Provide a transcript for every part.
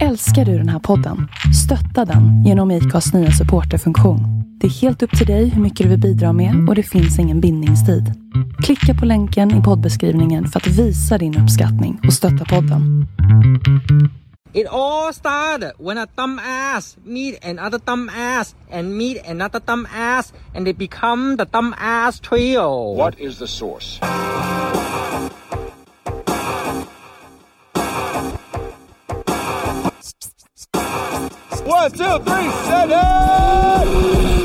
Älskar du den här podden? Stötta den genom IKAs nya supporterfunktion. Det är helt upp till dig hur mycket du vill bidra med och det finns ingen bindningstid. Klicka på länken i poddbeskrivningen för att visa din uppskattning och stötta podden. It all started when a dumb ass meet another dumb ass and meet another dumb ass and they become the dumb ass trio. What is the source? One, two, three, set it!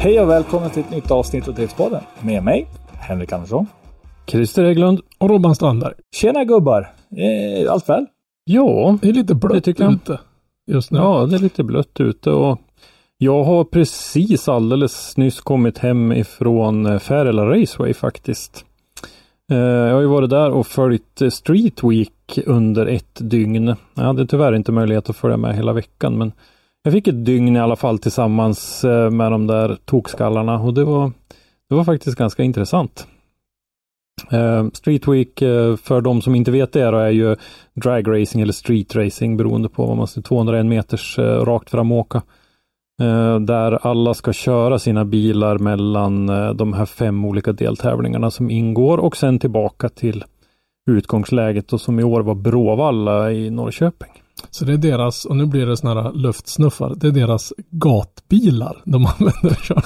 Hej och välkommen till ett nytt avsnitt av Driftspodden med mig, Henrik Andersson. Christer Hägglund och Robban Strandberg. Tjena gubbar! Eh, allt väl? Ja, Det är lite Det blött tycker jag. ute just nu. ja, det är lite blött ute och jag har precis alldeles nyss kommit hem ifrån eh, Färila Raceway faktiskt. Eh, jag har ju varit där och följt eh, Street Week under ett dygn. Jag hade tyvärr inte möjlighet att följa med hela veckan men jag fick ett dygn i alla fall tillsammans med de där tokskallarna och det var, det var faktiskt ganska intressant. Street Week, för de som inte vet det, är ju dragracing eller street racing beroende på vad man ser, 201 meters rakt fram åka. Eh, där alla ska köra sina bilar mellan eh, de här fem olika deltävlingarna som ingår och sen tillbaka till utgångsläget och som i år var Bråvalla i Norrköping. Så det är deras, och nu blir det sådana här luftsnuffar, det är deras gatbilar de använder. Ja,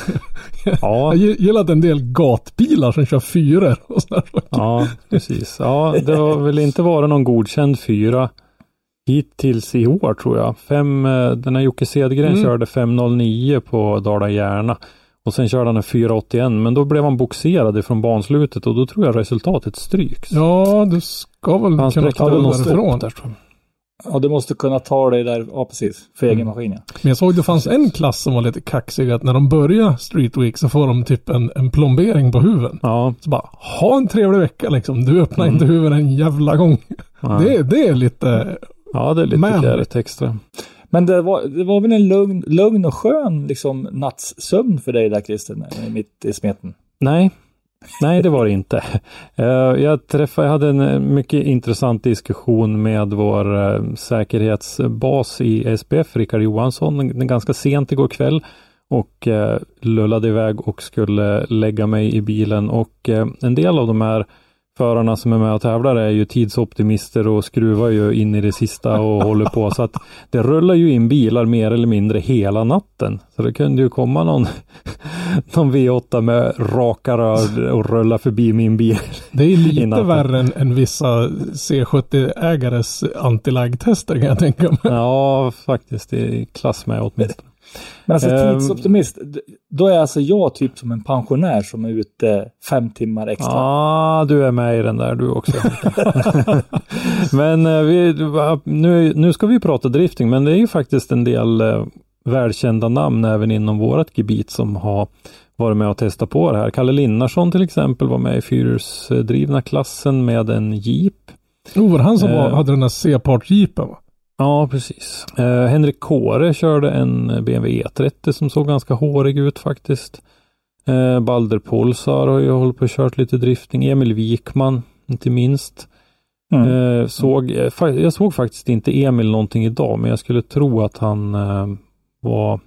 Jag gillar att en del gatbilar som kör fyror och sådär. ja precis. Ja, det har väl inte varit någon godkänd fyra hittills i år tror jag. Fem, eh, den här Jocke Cedergren Mm. körde 509 på Dala Järna. Och sen körde han en 481 men då blev han boxerad ifrån banslutet och då tror jag resultatet stryks. Ja, du ska väl Han kunna ta stopp därifrån. där. Ja, du måste kunna ta dig där, ja precis, för egen maskin ja. Men jag såg det fanns en klass som var lite kaxig att när de börjar Street Week så får de typ en, en plombering på huven. Ja, Så bara, ha en trevlig vecka liksom. Du öppnar Mm. inte huven en jävla gång. ja. Det, det är lite, ja det är lite Men- kärigt extra. Men det var, det var väl en lugn, lugn och skön liksom nattsömn för dig där Christer, mitt i smeten? Nej, nej det var det inte. Eh, Jag träffade, jag hade en eh, mycket intressant diskussion med vår eh, säkerhetsbas i SPF, Rickard Johansson, ganska sent igår kväll och lullade iväg och skulle lägga mig i bilen och en del av de här förarna som är med och tävlar är ju tidsoptimister och skruvar ju in i det sista och håller på så att det rullar ju in bilar mer eller mindre hela natten. Så det kunde ju komma någon, någon V8 med raka rör och rulla förbi min bil. det är lite värre än, än vissa C70-ägares antilagtester kan jag tänka mig. Ja, faktiskt i klass med åtminstone. Men alltså Ehm. tidsoptimist, då är alltså jag typ som en pensionär som är ute fem timmar extra. Ja, du är med i den där du också. men eh, vi, nu, nu ska vi prata drifting, men det är ju faktiskt en del eh, välkända namn även inom vårt gebit som har varit med och testat på det här. Kalle Linnarsson till exempel var med i fyrhjulsdrivna klassen med en Jeep. Oh, var det han som var, Eh. hade den där C-part-jeepen va? Ja, precis. Eh, Henrik Kåre körde en BMW E30 som såg ganska hårig ut faktiskt. Eh, Balder Polsar har ju hållit på och kört lite drifting. Emil Wikman, inte minst. Mm. Eh, såg, eh, jag såg faktiskt inte Emil någonting idag, men jag skulle tro att han eh, var,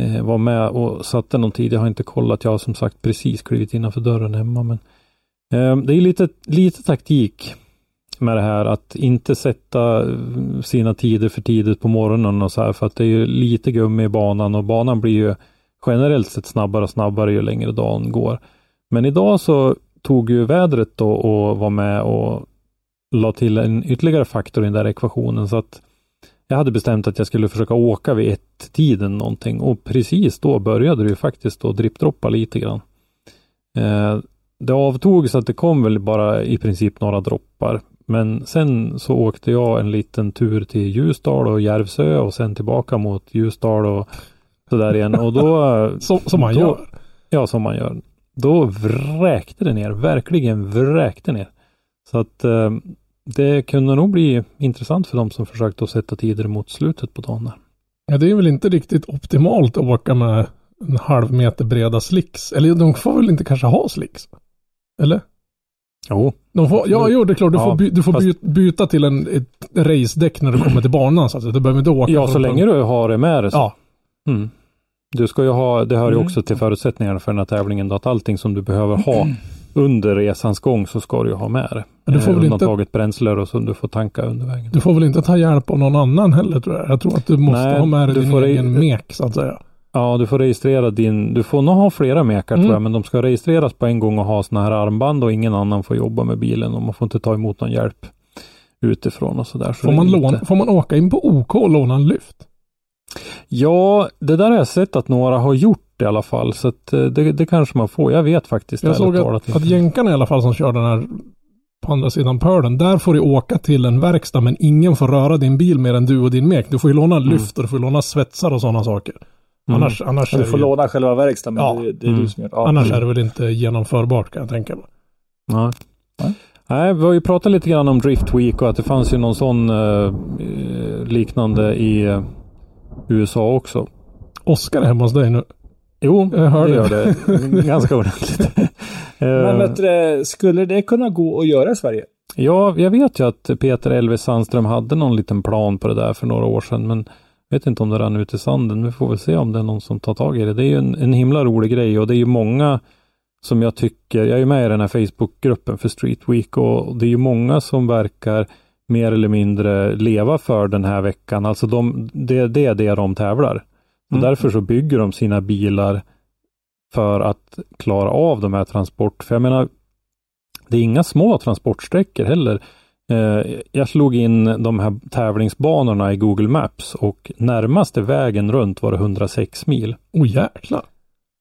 eh, var med och satte någon tid. Jag har inte kollat. Jag har som sagt precis klivit innanför dörren hemma. Men, eh, det är lite, lite taktik med det här att inte sätta eh, sina tider för tidigt på morgonen och så här för att det är ju lite gummi i banan och banan blir ju generellt sett snabbare och snabbare ju längre dagen går. Men idag så tog ju vädret då och var med och la till en ytterligare faktor i den där ekvationen så att jag hade bestämt att jag skulle försöka åka vid ett tiden någonting och precis då började det ju faktiskt att drippdroppa lite grann. Eh, det avtog så att det kom väl bara i princip några droppar. Men sen så åkte jag en liten tur till Ljusdal och Järvsö och sen tillbaka mot Ljusdal och sådär igen. Och då... Som, som man då, gör. Ja, som man gör. Då vräkte det ner, verkligen vräkte ner. Så att eh, det kunde nog bli intressant för de som försökte att sätta tider mot slutet på dagen. Ja, det är väl inte riktigt optimalt att åka med en halv meter breda slicks. Eller de får väl inte kanske ha slicks? Eller? Jo, får, ja, jo, det är klart. Du Ja, får, by, du får fast- by, byta till en, ett racedäck när du kommer till banan. Så att du behöver inte åka. ja så länge du har det med dig. Ja, Mm. Du ska ju ha, det hör ju Mm. också till förutsättningarna för den här tävlingen, då, att allting som du behöver ha under resans gång så ska du ju ha med det. Men du får Eh, väl inte- Undantaget bränsle och som du får tanka under vägen. du får väl inte ta hjälp av någon annan heller tror jag. Jag tror att du måste Nej, ha med dig din får egen i- mek så att säga. Ja, du får registrera din, du får nog ha flera mekar Mm. tror jag, men de ska registreras på en gång och ha sådana här armband och ingen annan får jobba med bilen och man får inte ta emot någon hjälp utifrån och sådär. Så Får man, får man åka in på OK och låna en lyft? Ja, det där har jag sett att några har gjort i alla fall, så att eh, det, det kanske man får. Jag vet faktiskt Jag såg att, att jänkarna i alla fall som kör den här på andra sidan pölen, där får du åka till en verkstad men ingen får röra din bil mer än du och din mek. Du får ju låna lyft och du får låna svetsar och sådana saker. Mm. Annars, annars, du får ju, låna själva verkstaden, men Ja. det, det är Mm. du som gör ja. annars är det väl inte genomförbart kan jag tänka mig. Nej. Nej. Nej, vi har ju pratat lite grann om Drift Week och att det fanns ju någon sån eh, eh, liknande i eh, USA också. Oskar är hemma hos dig nu. Jo, Jag hör det gör det. Ganska ordentligt. Men Eh, du, skulle det kunna gå att göra i Sverige? Ja, jag vet ju att Peter Elvis Sandström hade någon liten plan på det där för några år sedan, men vet inte om det rann ut i sanden. Vi får väl se om det är någon som tar tag i det. Det är ju en, en himla rolig grej och det är ju många som jag tycker, jag är ju med i den här Facebookgruppen för Street Week och det är ju många som verkar mer eller mindre leva för den här veckan. Alltså de, det, det är det de tävlar. Och Mm. därför så bygger de sina bilar för att klara av de här transport. För jag menar, det är inga små transportsträckor heller. Eh, jag slog in de här tävlingsbanorna i Google Maps och närmaste vägen runt var det 106 mil. Åh oh, jäklar.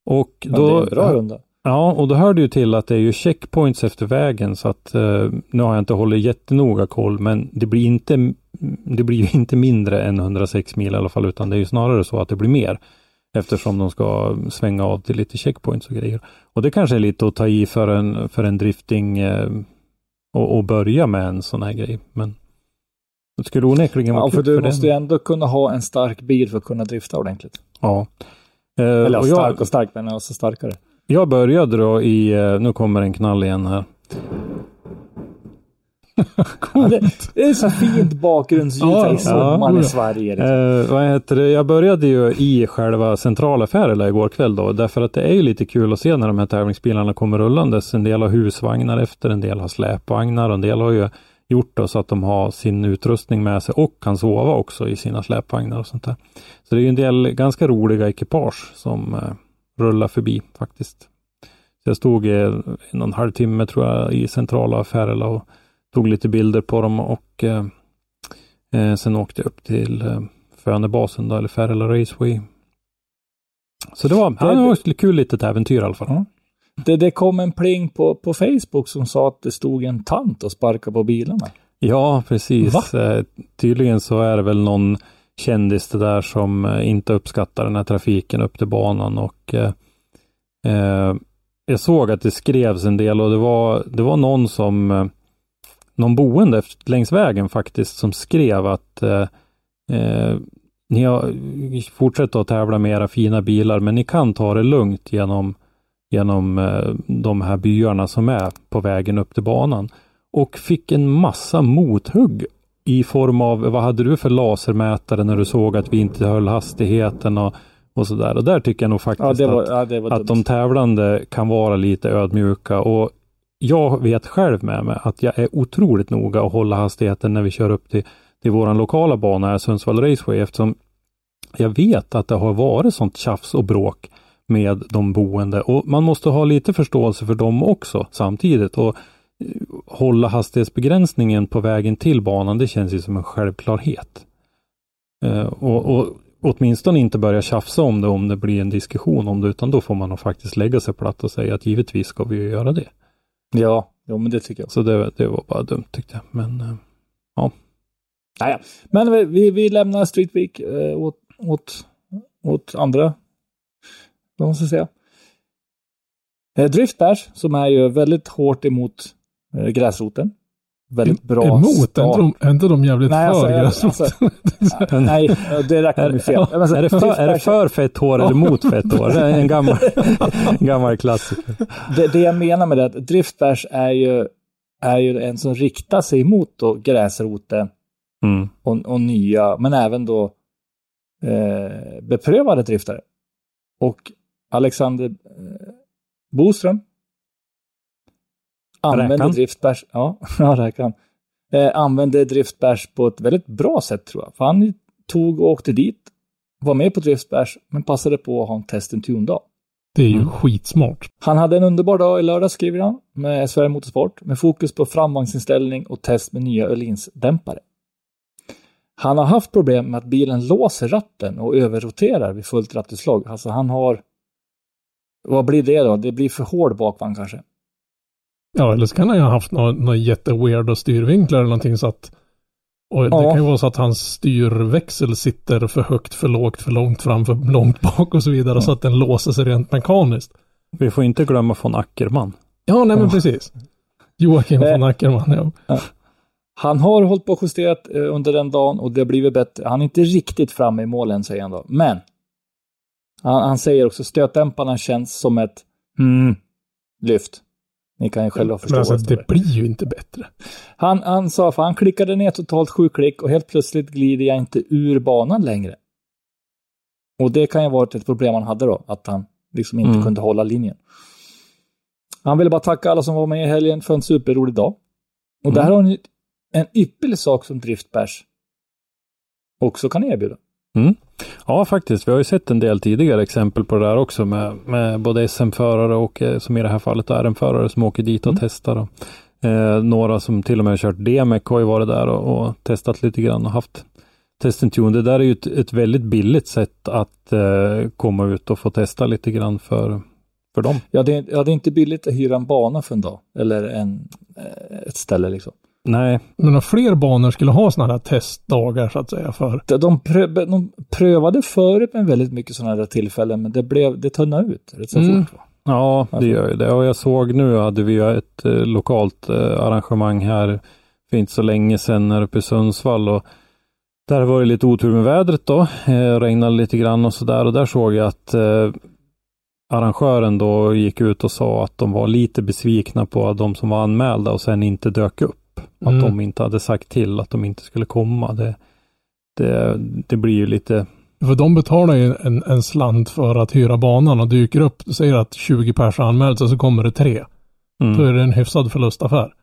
Och Men det är då, en bra runda. Ja, och då hör det ju till att det är ju checkpoints efter vägen så att eh, nu har jag inte hållit jättenoga koll men det blir inte det blir ju inte mindre än 106 mil i alla fall utan det är ju snarare så att det blir mer eftersom de ska svänga av till lite checkpoints och grejer. Och det kanske är lite att ta i för en, för en drifting eh, och, och börja med en sån här grej. Men det skulle onekligen vara Ja, för du måste ju den. ändå kunna ha en stark bil för att kunna drifta ordentligt. Ja. Eh, Eller och stark jag, och stark, men alltså starkare. jag började då i, eh, nu kommer en knall igen här. Det, är så fint bakgrundsljud Ja, i sommaren ja. i Sverige. Liksom. Eh, vad heter det? Jag började ju i själva centrala Färila igår kväll då, därför att det är ju lite kul att se när de här tävlingsbilarna kommer rullandes. En del har husvagnar efter, en del har släpvagnar, en del har ju gjort det så att de har sin utrustning med sig och kan sova också i sina släpvagnar och sånt där. Så det är ju en del ganska roliga ekipage som eh, rullar förbi faktiskt. Så jag stod eh, en och en halv timme tror jag i centrala Färila och tog lite bilder på dem och eh, Eh, sen åkte jag upp till eh, Fönebasen då, eller Färila Raceway. Så det var, ja, det var ett kul litet äventyr i alla fall. Det, det kom en pling på, på Facebook som sa att det stod en tant och sparkade på bilarna. Ja, precis. Eh, tydligen så är det väl någon kändis det där som eh, inte uppskattar den här trafiken upp till banan och eh, eh, jag såg att det skrevs en del och det var, det var någon som någon boende längs vägen faktiskt som skrev att eh, eh, ni har fortsätt att tävla med era fina bilar men ni kan ta det lugnt genom, genom eh, de här byarna som är på vägen upp till banan och fick en massa mothugg i form av vad hade du för lasermätare när du såg att vi inte höll hastigheten och, och sådär. Och där tycker jag nog faktiskt Ja, var, att, ja, att de tävlande kan vara lite ödmjuka och jag vet själv med mig att jag är otroligt noga att hålla hastigheten när vi kör upp till, till våran lokala bana här, Sundsvall Raceway, eftersom jag vet att det har varit sånt tjafs och bråk med de boende och man måste ha lite förståelse för dem också samtidigt och eh, hålla hastighetsbegränsningen på vägen till banan, det känns ju som en självklarhet. Eh, och, och åtminstone inte börja tjafsa om det om det blir en diskussion om det, utan då får man nog faktiskt lägga sig platt och säga att givetvis ska vi ju göra det. Ja, jo, men det tycker jag. Så det, det var bara dumt tyckte jag. Men eh, Naja. Men vi- vi, lämnar Street Week eh, åt, åt, åt andra, vad måste jag säga. Eh, Driftbash, som är ju väldigt hårt emot eh, gräsroten. Väldigt bra Emot? Är start. inte de, är inte de jävligt Nej, för alltså, gräsrot? alltså, nej, det räknar vi fel. Men alltså, Är det, för, är det för fett hår eller mot fett hår? Det är en gammal, en gammal klassiker. det, det jag menar med det, att driftbärs är ju, är ju en som riktar sig mot då gräsroten Mm. och, och nya, men även då eh, beprövade driftare. Och Alexander eh, Boström använde Räkan. driftbärs, ja, ja räkan, eh, använde driftbärs på ett väldigt bra sätt tror jag. För han tog och åkte dit, var med på driftbärs, men passade på att ha en test and tune-dag. Det är ju Mm. skitsmart. Han hade en underbar dag i lördag skriver han med SVR Motorsport med fokus på framvagnsinställning och test med nya Öhlins-dämpare. Han har haft problem med att bilen låser ratten och överroterar vid fullt rattutslag. Alltså han har... Vad blir det då? Det blir för hård bakvagn kanske. Ja, eller så kan han ju ha haft några, några jätteweirda styrvinklar eller någonting så att och det Ja. kan ju vara så att hans styrväxel sitter för högt, för lågt, för långt fram, för långt bak och så vidare så att den låser sig rent mekaniskt. Vi får inte glömma von Ackerman. Ja, nej men precis. Joakim von Ackerman, ja. Han har hållit på och justerat eh, under den dagen och det har blivit bättre. Han är inte riktigt framme i målen säger han då. Men han, han säger också stötdämparna känns som ett hmm, lyft. Ni kan ju själva förstå Men alltså det det blir ju inte bättre. Han, han sa, för han klickade ner totalt sju klick och helt plötsligt glider jag inte ur banan längre. Och det kan ju ha varit ett problem han hade då, att han liksom inte Mm. kunde hålla linjen. Han ville bara tacka alla som var med i helgen för en superrolig dag. Och där har ni en ypperlig sak som Driftbärs också kan erbjuda. Ja, faktiskt. Vi har ju sett en del tidigare exempel på det där också med, med både SM-förare och eh, som i det här fallet RM-förare som åker dit och Mm. testar. Och, eh, några som till och med har kört DMEC har ju varit där och, och testat lite grann och haft test and tune. Det där är ju ett, ett väldigt billigt sätt att eh, komma ut och få testa lite grann för, för dem. Ja det, ja, det är inte billigt att hyra en bana för en dag. Eller en, eh, ett ställe liksom. Nej, Men om fler banor skulle ha sådana här testdagar så att säga för. De, de, prö, de prövade förut med väldigt mycket sådana här tillfällen, men det, blev, det tunnade ut rätt så Mm. fort. Va? Ja, det Alltså. gör ju det. Och jag såg nu hade vi ett eh, lokalt eh, arrangemang här för inte så länge sedan här uppe i Sundsvall. Och där var det lite otur med vädret då. Eh, regnade lite grann och sådär. Och där såg jag att eh, arrangören då gick ut och sa att de var lite besvikna på de som var anmälda och sen inte dök upp. Att Mm. de inte hade sagt till att de inte skulle komma. Det, det, det blir ju lite För de betalar ju en, en slant för att hyra banan och dyker upp. Du säger att 20 pers har anmält sig och så kommer det tre. mm. Då är det en hyfsad förlustaffär.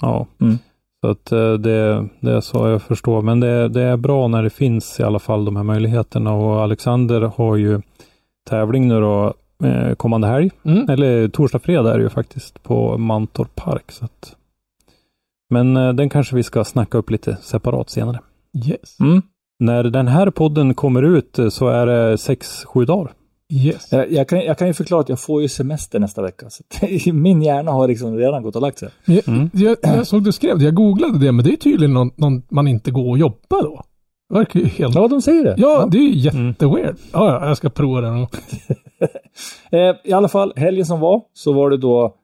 Ja, Mm. så att eh, det, det är så jag förstår. Men det, det är bra när det finns i alla fall de här möjligheterna och Alexander har ju tävling nu då eh, kommande helg. Mm. Eller torsdag, fredag är det ju faktiskt på Mantorp Park. Så att, men eh, den kanske vi ska snacka upp lite separat senare. Yes. Mm. När den här podden kommer ut eh, så är det sex, sju dagar. Yes. Jag, jag, kan, jag kan ju förklara att jag får ju semester nästa vecka. Så min hjärna har liksom redan gått och lagt sig. Jag, Mm. jag, jag såg du skrev det, jag googlade det, men det är tydligen någon, någon man inte går och jobbar då. Det verkar ju helt... Ja, de säger det. Ja, det är ju Mm. jätteweird. Ja, ja, jag ska prova det nog. Eh, I alla fall, helgen som var så var det då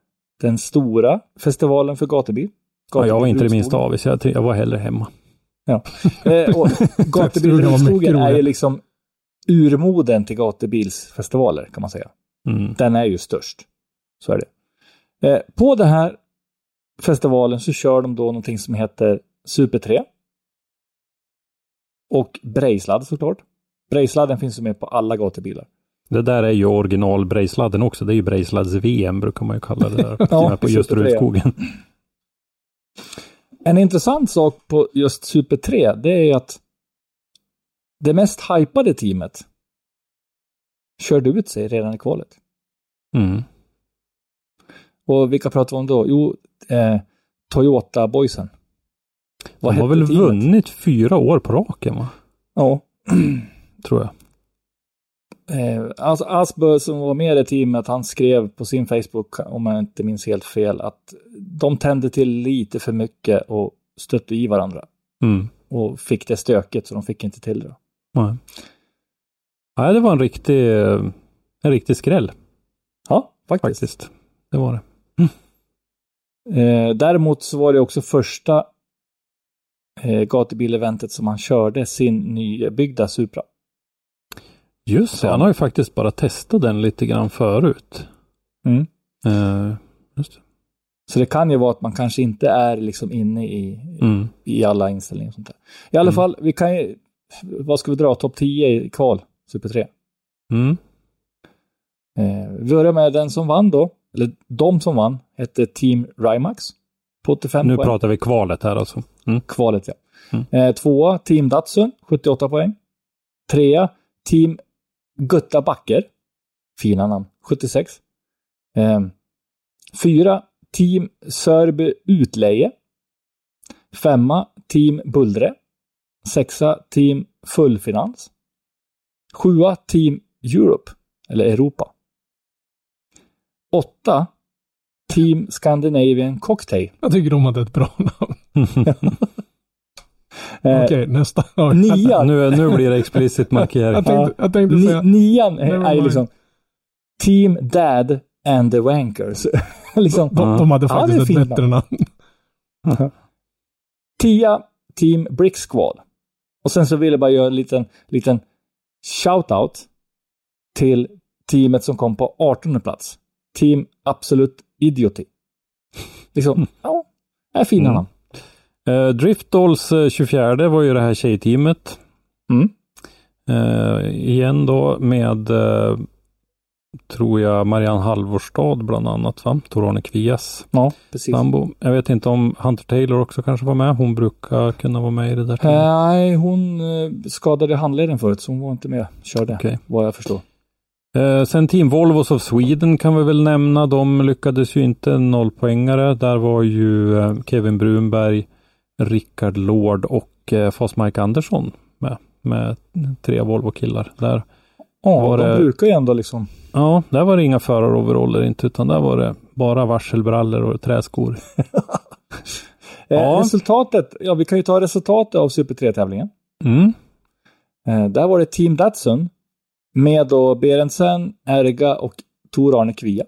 den stora festivalen för gatubil. Ja, jag var inte det minsta avis. Jag, jag var hellre hemma. Eh, och gatubil Stugan var mycket Rudskogen är ju liksom urmoden till gatubilsfestivaler kan man säga. Mm. Den är ju störst. Så är det. Eh, på den här festivalen så kör de då någonting som heter Super 3. Och Brejsladd såklart. Brejsladden finns ju med på alla gatubilar. Det där är ju original Brejsladden också. Det är ju Brejsladds VM brukar man ju kalla det där. Ja, på just. Rudskogen. En intressant sak på just Super 3, det är att det mest hypade teamet körde ut sig redan i kvalet. Mm. Och vilka pratar vi om då? Jo, eh, Toyota-boysen. De har väl teamet? vunnit fyra år på raken va? Ja. Tror jag. Eh, alltså Asbö som var med i teamet, han skrev på sin Facebook, om jag inte minns helt fel, att de tände till lite för mycket och stötte i varandra. Mm. Och fick det stökigt så de fick inte till det. Nej. Nej, det var en riktig, en riktig skräll Ja, faktiskt. faktiskt. Det var det. Eh, däremot så var det också första eh, gatubileventet som han körde sin nybyggda Supra. Just det, han har ju faktiskt bara testat den lite grann förut. Mm. Eh, just det. Så det kan ju vara att man kanske inte är liksom inne i, Mm. i alla inställningar och sånt där. I alla Mm. fall, vi kan ju, vad ska vi dra? Topp 10 i kval, Super 3. Mm. Eh, vi börjar med den som vann då, eller de som vann, hette Team Rimax. På 85 Nu poäng. pratar vi kvalet här alltså. Mm. Kvalet ja. Mm. Eh, tvåa, Team Datsun, 78 poäng. Trea, Team Gutta Backer. Fina namn, 76. Eh, fyra, Team Sörby Utleje. Femma, Team Bullre. Sexa, Team Fullfinans. Sjua, Team Europe, eller Europa. Åtta, Team Scandinavian Cocktail. Jag tycker de hade ett bra namn. Eh, Okej, nästa. Ja, Nian, nu, nu blir det explicit markering. Jag tänkte, jag tänkte Ni, säga... nian är, är liksom Team Dad and the Wankers. liksom, De, de hade Ja, faktiskt är ett bättre namn. Tia, Team Brick Squad. Och sen så vill jag bara göra en liten, liten shout-out till teamet som kom på 18 plats. Team Absolut Idioty. Liksom, ja, är fina Mm. namn. Eh, Driftdolls eh, 24 var ju det här tjejteamet. Mm. Eh, igen då med, eh, tror jag, Marianne Halvorstad bland annat, va? Tor-Arne Kvias Ja, precis. sambo. Jag vet inte om Hunter Taylor också kanske var med. Hon brukar kunna vara med i det där. Nej, hon eh, skadade handleden förut, så hon var inte med. Körde, Okej. vad jag förstår. Eh, sen Team Volvos of Sweden kan vi väl nämna. De lyckades ju inte nollpoängare. Där var ju eh, Kevin Brunberg, Rickard Lord och eh, Mike Andersson med. Med tre Volvo-killar. Där, Ja, Var de det- brukar ju ändå liksom ja, där var det inga föraroveraller inte utan där var det bara varselbrallor och träskor. Eh, Ja. Resultatet, ja vi kan ju ta resultatet av Super 3-tävlingen. Mm. Eh, där var det Team Datsun med då Berentsen, Erga och Tor Arne Kvia.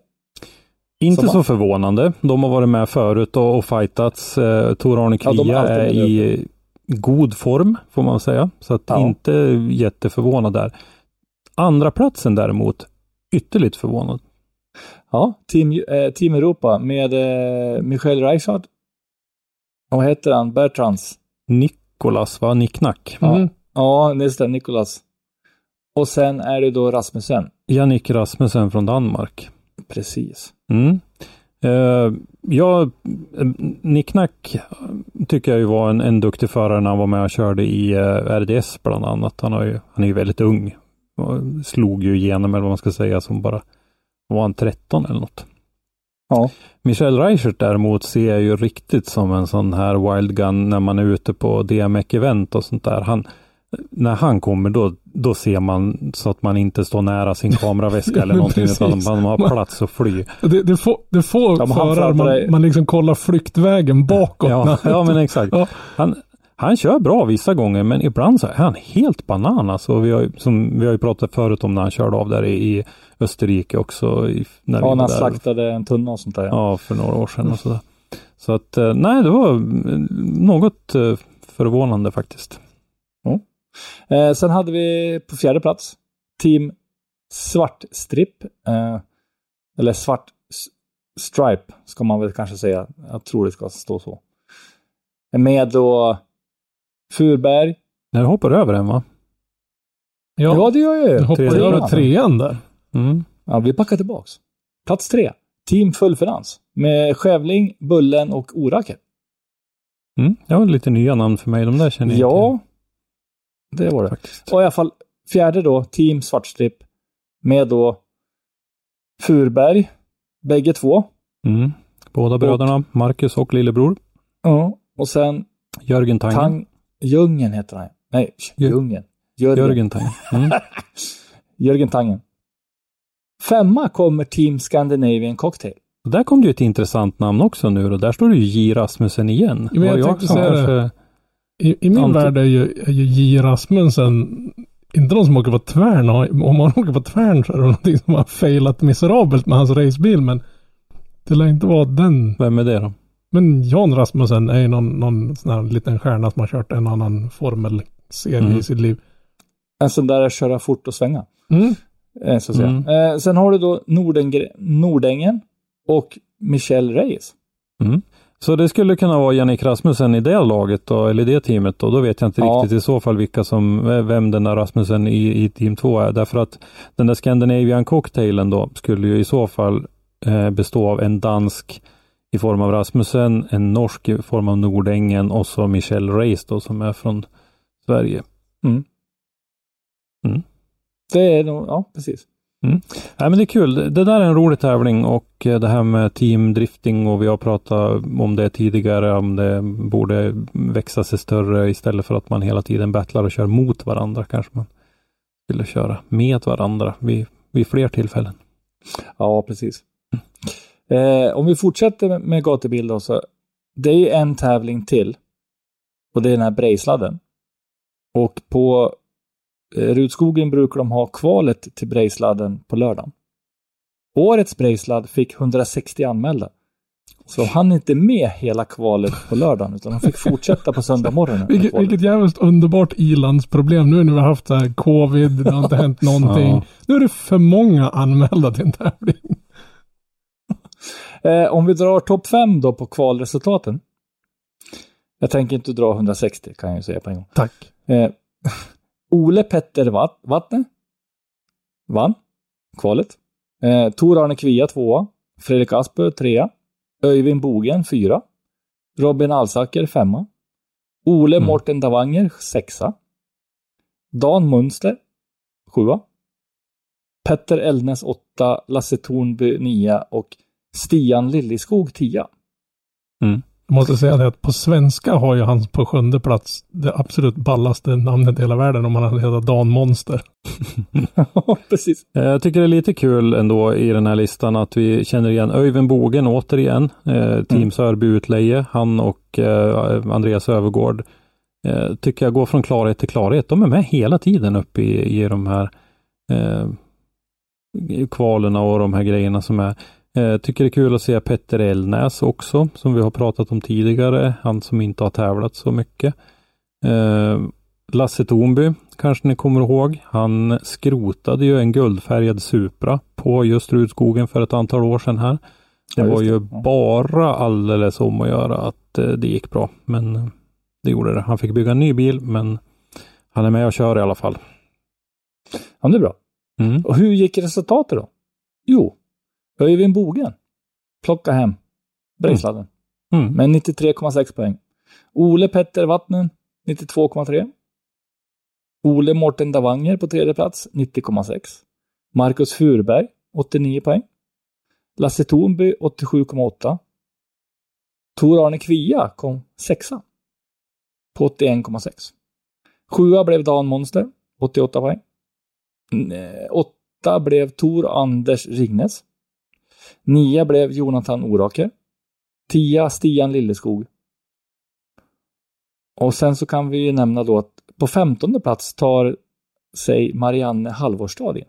Inte Som så förvånande. De har varit med förut och, och fightats. Eh, Tor-Arne Ja, Kvia alltid är i god form får man säga. Så att Ja. inte jätteförvånad där. Andra platsen däremot, ytterligt förvånad. Ja, Team, eh, team Europa med eh, Michel Reichhardt. Och vad heter han? Bertrands. Nikolas, va? Nicknack. Ja. Mm. Ja, just det, Nicolas. Och sen är det då Rasmussen. Jannik Rasmussen från Danmark. Precis. Mm. Eh, ja, eh, Nicknack tycker jag ju var en, en duktig förare när han var med och körde i eh, RDS bland annat. Han, har ju, han är ju väldigt ung. Och slog ju igenom, eller vad man ska säga, som bara var han 13 eller något. Ja. Michel Reichert däremot ser jag ju riktigt som en sån här wild gun när man är ute på DMEC-event och sånt där. Han, när han kommer då, då ser man så att man inte står nära sin kameraväska Ja, eller någonting utan man har plats att fly. Det, det får, det får Ja, förare dig- man, man liksom kollar flyktvägen bakåt. Ja, ja men exakt. Ja. Han, han kör bra vissa gånger men ibland så är han helt banan. Alltså, vi, har, ju- som, vi har ju pratat förut om när han körde av där i, i Österrike också. I, när Ja, när han där. slaktade en tunna och sånt där. Ja. Ja, för några år sedan och sådär. Så att eh, nej, det var mm, något eh, förvånande faktiskt. Eh, sen hade vi på fjärde plats Team Svartstripp. Eh, eller Svart Stripe ska man väl kanske säga. Jag tror det ska stå så. Med då Furberg. Jag hoppar över en va? Ja, Ja, det gör jag ju. du hoppar trean. över trean där. Mm. Ja, vi packar tillbaks. Plats tre. Team Fullfinans. Med Skövling, Bullen och Orake. Mm. Det var lite nya namn för mig. De där känner jag Ja, inte det var det. faktiskt. Och i alla fall fjärde då, Team Svartstripp. Med då Furberg, bägge två. Mm. Båda bröderna, Marcus och lillebror. Ja. Och sen Jörgen Tangen. Tang... Djungeln heter han. Nej, Djungeln. Jörgen. Jörgen Tangen. Mm. Jörgen Tangen. Femma kommer Team Scandinavian Cocktail. Och där kom det ju ett intressant namn också nu och där står det ju J. Rasmussen igen. Men jag Var tänkte säga det. I, i min Ante- värld är ju, är ju J. Rasmussen inte någon som åker på tvärn. Om man åker på tvärn så är det någonting som har failat miserabelt med hans racebil. Men det lär inte vara den. Vem är det då? Men Jan Rasmussen är ju någon, någon sån här liten stjärna som har kört en annan formelserie Mm. i sitt liv. En sån där att köra fort och svänga. Mm. Eh, så att säga. Mm. Eh, sen har du då Nordengre- Nordängen och Michel Reyes. Så det skulle kunna vara Jannik Rasmussen i det laget då, eller i det teamet då. Då vet jag inte Ja. riktigt i så fall vilka som, vem den där Rasmussen i, i team 2 är. Därför att den där Scandinavian cocktailen då skulle ju i så fall eh, bestå av en dansk i form av Rasmussen, en norsk i form av Nordängen och så Michel Reis då som är från Sverige. Det är nog, ja precis. Mm. Nej, men det är kul. Det där är en rolig tävling och eh, det här med teamdrifting och vi har pratat om det tidigare, om det borde växa sig större istället för att man hela tiden battlar och kör mot varandra. Kanske man skulle köra med varandra vid, vid fler tillfällen. Ja, precis. Eh, om vi fortsätter med, gatubil då, så det är ju en tävling till. Och det är den här Brejsladden. Och på Rudskogen brukar de ha kvalet till Brejsladden på lördagen. Årets Brejsladd fick 160 anmälda. Så de hann inte med hela kvalet på lördagen, utan de fick fortsätta på söndag morgonen. med Vilket, vilket jävligt underbart ilandsproblem nu när vi har haft så här covid, det har inte hänt någonting. Ja. Nu är det för många anmälda till en tävling. Eh, om vi drar topp 5 då på kvalresultaten. Jag tänker inte dra 160 kan jag ju säga på en gång. Tack. Eh, Ole Petter Watt, Vattne vann kvalet. Eh, Tor Arne Kvia tvåa. Fredrik Aspö trea. Öyvind Bogen fyra. Robin Alsaker femma. Ole Mm. Morten Davanger sexa. Dan Munster sjua. Petter Eldnäs åtta. Lasse Thornby nia och Stian Lilliskog tia. Jag måste säga det att på svenska har ju han på sjunde plats det absolut ballaste namnet i hela världen om han hade hetat Dan Monster. Precis. Eh, Jag tycker det är lite kul ändå i den här listan att vi känner igen Öyvind Bogen återigen. Eh, team Mm. Sörby Utleje. Han och eh, Andreas Övergård eh, tycker jag går från klarhet till klarhet. De är med hela tiden uppe i, i de här eh, kvalerna och de här grejerna som är. Eh, tycker det är kul att se Petter Elnäs också, som vi har pratat om tidigare. Han som inte har tävlat så mycket. Eh, Lasse Thornby kanske ni kommer ihåg. Han skrotade ju en guldfärgad Supra på just Rudskogen för ett antal år sedan här. Det Ja, var ju det. Bara alldeles om att göra att eh, det gick bra. Men eh, det gjorde det. Han fick bygga en ny bil, men han är med och kör i alla fall. Ja, det är bra. Mm. Och hur gick resultatet då? Jo, Öyvind Bogen plockade hem Brejsladden Mm. med 93,6 poäng. Ole Petter Vattnen 92,3. Ole Morten Davanger på tredje plats 90,6. Marcus Furberg 89 poäng. Lasse Thornby 87,8. Tor Arne Kvia kom sexa på 81,6. Sjua blev Dan Monster 88 poäng. Mm, eh, Åtta blev Tor Anders Ringnes. Nia blev Jonathan Oraker. Tia Stian Lilleskog. Och sen så kan vi ju nämna då att på femtonde plats tar sig Marianne Halvorstad in.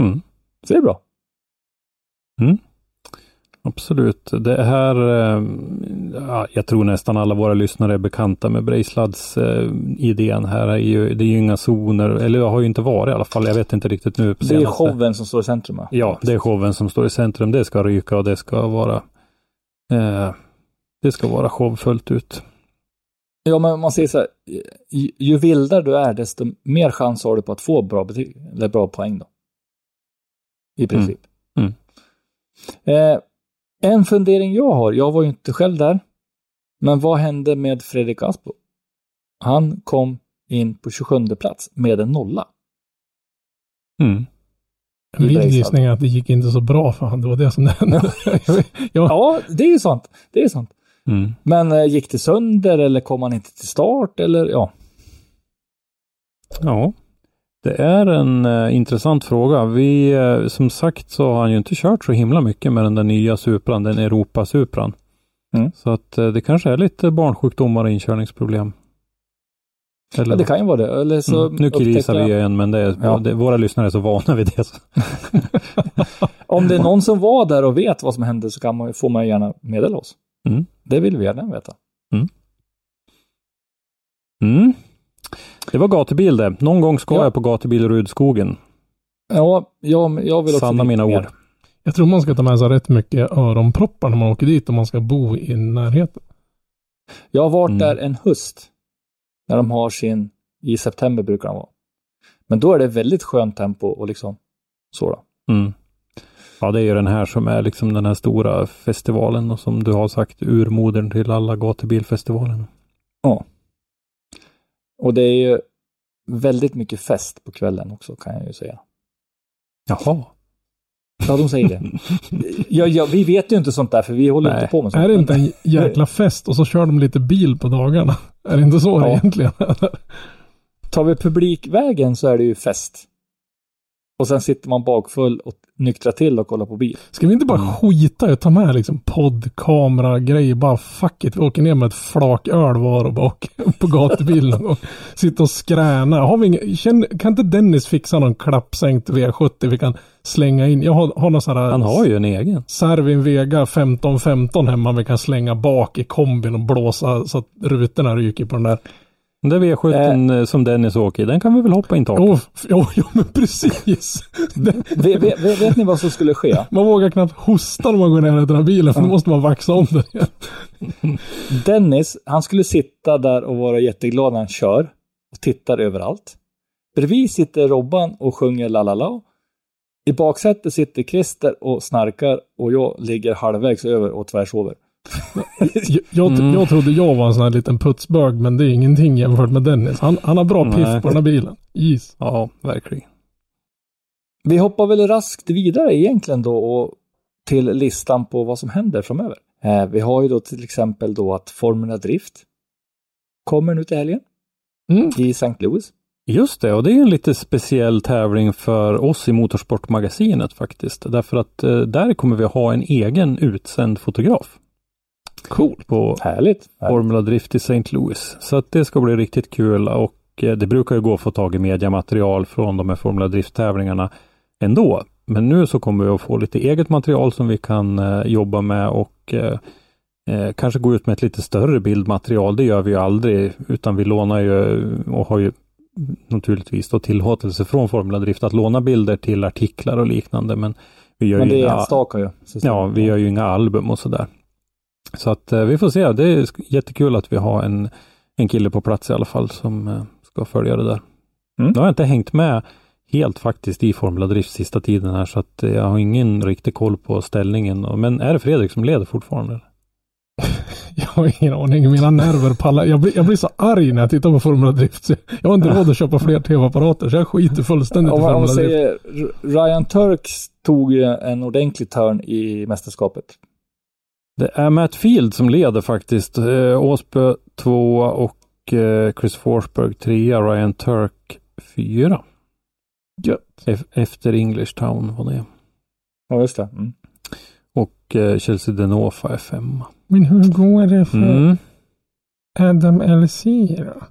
Mm. Så det är bra. Absolut. Det här, eh, ja, jag tror nästan alla våra lyssnare är bekanta med Brejslads eh, idén här. Är ju, det är ju inga zoner, eller har ju inte varit i alla fall. Jag vet inte riktigt nu. på Det är showen som står i centrum. Ja, det är showen som står i centrum. Det ska ryka och det ska vara eh, det ska vara show fullt ut. Ja, men man säger så här. Ju, ju vildare du är, desto mer chans har du på att få bra betyg, eller bra poäng då. I princip. Mm. Eh, en fundering jag har, jag var ju inte själv där, men vad hände med Fredrik Aspo? Han kom in på 27 plats med en nolla. Mm. Brejslad. gissning är att det gick inte så bra för han. Det var det som hände. ja. Ja, det är ju sant. Det är sant. Mm. Men eh, gick det sönder eller kom han inte till start eller ja. Ja, det är en eh, intressant fråga. Vi, eh, som sagt så har han ju inte kört så himla mycket med den där nya Supran, den Europa-Supran. Mm. Så att eh, det kanske är lite barnsjukdomar och inkörningsproblem. Eller, ja. Det kan ju vara det. Eller så mm. Nu killgissar vi igen, men det är, Ja. det, våra lyssnare är så vana vid det. Om det är någon som var där och vet vad som hände så kan man, får man gärna meddela oss. Mm. Det vill vi gärna veta. Det var gatubil det. Någon gång ska Ja. jag på gatubil Rudskogen. Ja, jag, jag vill också Sanna mina mer. ord. Jag tror man ska ta med sig rätt mycket öronproppar när man åker dit om man ska bo i närheten. Jag har varit Mm. där en höst. När de har sin, i september brukar de vara. Men då är det väldigt skönt tempo och liksom så då. Mm. Ja, det är ju den här som är liksom den här stora festivalen och som du har sagt urmodern till alla gatubilfestivalerna. Ja. Och det är ju väldigt mycket fest på kvällen också kan jag ju säga. Jaha. Ja, de säger det. ja, ja, vi vet ju inte sånt där för vi håller Nej. inte på med sånt. Är det inte en jäkla fest och så kör de lite bil på dagarna? Är det inte så Ja. egentligen? Tar vi publikvägen så är det ju fest. Och sen sitter man bakfull och nyktrar till och kollar på bil. Ska vi inte bara Mm. skita i att ta med liksom podd, kamera, grejer, bara fuck it, vi åker ner med ett flak öl var och åker på gatubilen gång. Sitta och skräna. Har vi ingen, känn, kan inte Dennis fixa någon klappsänkt V70 vi kan slänga in? Jag har, har någon sån här Han har ju en egen. Servin Vega 1515 hemma vi kan slänga bak i kombin och blåsa så att rutorna ryker på den där. Den där V70 eh. som Dennis åker i, den kan vi väl hoppa in taket? F- jo, jo men precis. Vet, vet, vet, ni vad som skulle ske? man vågar knappt hosta när man går ner i den här bilen för då måste man vaxa om den igen. Dennis, han skulle sitta där och vara jätteglad när han kör och tittar överallt. Bredvid sitter Robban och sjunger la la la. I baksätet sitter Christer och snarkar och jag ligger halvvägs över och tvärsover. Jag, Mm. jag trodde jag var en sån här liten putsbög men det är ingenting jämfört med Dennis. Han, han har bra piff Nej. på den här bilen. Is. Ja, verkligen. Vi hoppar väl raskt vidare egentligen då och till listan på vad som händer framöver. Eh, vi har ju då till exempel då att Formula Drift kommer nu till helgen Mm. i St. Louis. Just det, och det är en lite speciell tävling för oss i Motorsportmagasinet faktiskt. Därför att eh, där kommer vi ha en egen utsänd fotograf. Cool. På Härligt. Formula Drift i St. Louis. Så att det ska bli riktigt kul och eh, det brukar ju gå att få tag i mediamaterial från de här Formula Drift-tävlingarna ändå. Men nu så kommer vi att få lite eget material som vi kan eh, jobba med och eh, eh, kanske gå ut med ett lite större bildmaterial. Det gör vi ju aldrig utan vi lånar ju och har ju naturligtvis då tillåtelse från Formula Drift att låna bilder till artiklar och liknande. Men vi gör Men ju det är inga, enstaka ju. Ja, vi gör ju inga album och sådär. Så att eh, vi får se. Det är jättekul att vi har en, en kille på plats i alla fall som eh, ska följa det där. Mm. Nu har jag inte hängt med helt faktiskt i Formula Drift sista tiden här så att eh, jag har ingen riktig koll på ställningen. Men är det Fredrik som leder fortfarande? Jag har ingen aning. Mina nerver pallar. Jag blir, jag blir så arg när jag tittar på Formula Drift. Jag har inte råd att köpa fler tv-apparater så jag skiter fullständigt i Om om Formula Drift. Ryan Turks tog en ordentlig turn i mästerskapet. Det är Matt Field som leder faktiskt. Eh, Åsbö tvåa och eh, Chris Forsberg trea, Ryan Turk fyra. Gött. Ef- efter English Town var det. Ja, just det. Mm. Och eh, Chelsea Denofa är femma. Men hur går det för Mm. Adam LC då?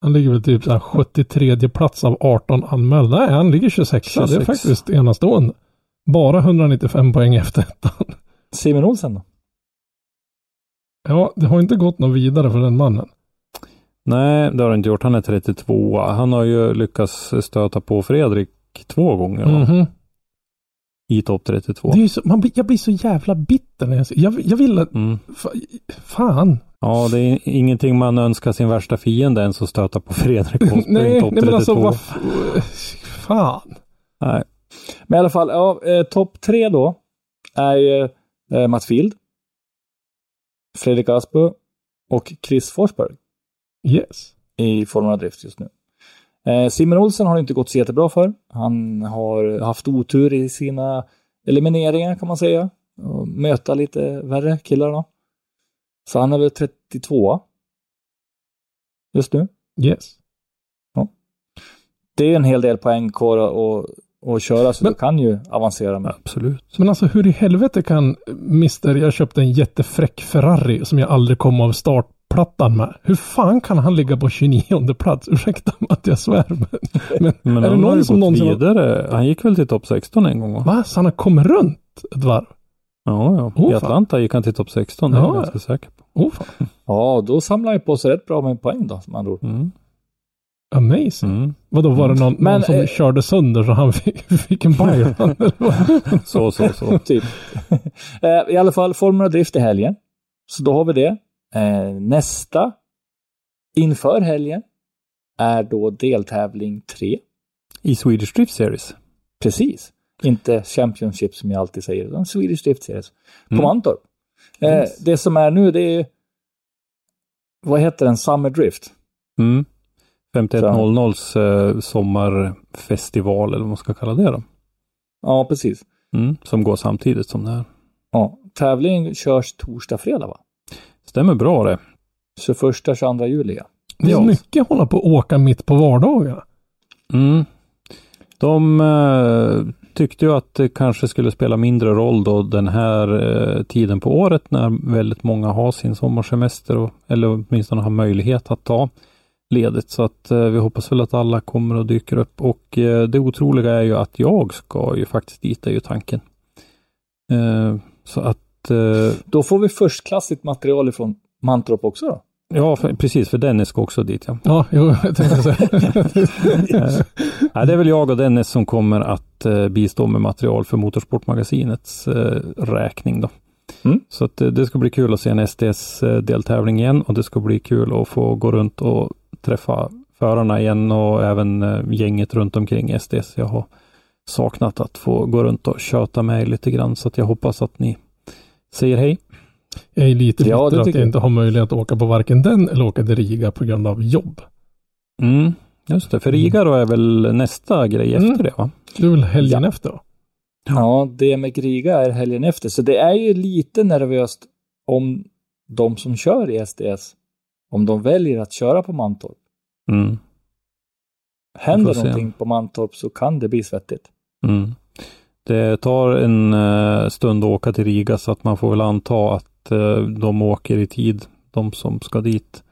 Han ligger väl typ så här 73 plats av 18 anmälda. Nej, han ligger 26. Det är 26. faktiskt enastående. Bara 195 poäng efter ettan. Simon Olsen då? Ja, det har inte gått något vidare för den mannen. Nej, det har han inte gjort. Han är 32. Han har ju lyckats stöta på Fredrik två gånger va? Mhm. i topp 32. Det är så, man, jag blir så jävla bitter när jag ser. Jag, jag vill att... Mm. Fa, fan. Ja, det är ingenting man önskar sin värsta fiende ens att stöta på Fredrik Åsbrink nej, topp nej 32. men alltså vad... Fan. Nej. Men i alla fall, ja, eh, topp tre då är ju eh, Mats Field, Fredrik Asbø och Chris Forsberg Yes. i Formula Drift just nu. Eh, Simon Olsen har det inte gått så jättebra för. Han har haft otur i sina elimineringar kan man säga. Och möta lite värre killar då. Så han är väl 32 just nu. Yes. Det är en hel del poäng kvar att, att köra så Men- du kan ju avancera med. Absolut. Men alltså hur i helvete kan Mr. Jag köpte en jättefräck Ferrari som jag aldrig kom av startplattan med. Hur fan kan han ligga på 29 plats? Ursäkta att jag svär. Men, men, Men är det han har ju någon som någonsin vidare. Han gick väl till topp 16 en gång va? Va? Så han har kommit runt ett varv? Ja, ja. Oh, I fan. Atlanta gick han till topp 16, det är Ja. jag ganska säker på. Oh, fan. Ja, då samlar han på sig rätt bra med poäng då, som andra ord. Mm. Amazing. Mm. Vadå, var det någon, Men, någon som eh, körde sönder så han fick, fick en vad? Så, så, så. typ. Eh, I alla fall, Formula Drift i helgen. Så då har vi det. Eh, nästa inför helgen är då deltävling 3. I Swedish Drift Series. Precis. Inte Championship som jag alltid säger, utan Swedish Drift Series. På Mm. Mantorp. Eh, Yes. Det som är nu, det är vad heter den? Summer Drift. Mm. 5100s eh, sommarfestival eller vad man ska kalla det då. Ja, precis. Mm. Som går samtidigt som det här. Ja, tävlingen körs torsdag, fredag va? Stämmer bra det. 21-22 juli. Ja. Det är mycket hålla på och åka mitt på vardagar. Mm. De eh, tyckte ju att det kanske skulle spela mindre roll då den här eh, tiden på året när väldigt många har sin sommarsemester och, eller åtminstone har möjlighet att ta ledigt. Så att eh, vi hoppas väl att alla kommer och dyker upp och eh, det otroliga är ju att jag ska ju faktiskt dit är ju tanken. Eh, så att eh, Då får vi förstklassigt material ifrån Mantorp också då. ja, för, precis för Dennis ska också dit ja. Ja, jo, jag tänkte säga. Eh, Nej, det är väl jag och Dennis som kommer att eh, bistå med material för Motorsportmagasinets eh, räkning. Då. Mm. Så att, det ska bli kul att se en SDS-deltävling igen och det ska bli kul att få gå runt och träffa förarna igen och även eh, gänget runt omkring SDS. Jag har saknat att få gå runt och köta med lite grann så att jag hoppas att ni säger hej. Jag är lite Ja, bitter att jag jag. inte har möjlighet att åka på varken den eller åka till Riga på grund av jobb. Mm, just det, för Riga då är väl nästa grej Mm. efter det va? Det är väl helgen efter då? Ja, det med Riga är helgen efter. Så det är ju lite nervöst om de som kör i SDS, om de väljer att köra på Mantorp. Mm. Händer någonting på Mantorp så kan det bli svettigt. Mm. Det tar en eh, stund att åka till Riga så att man får väl anta att eh, de åker i tid, de som ska dit.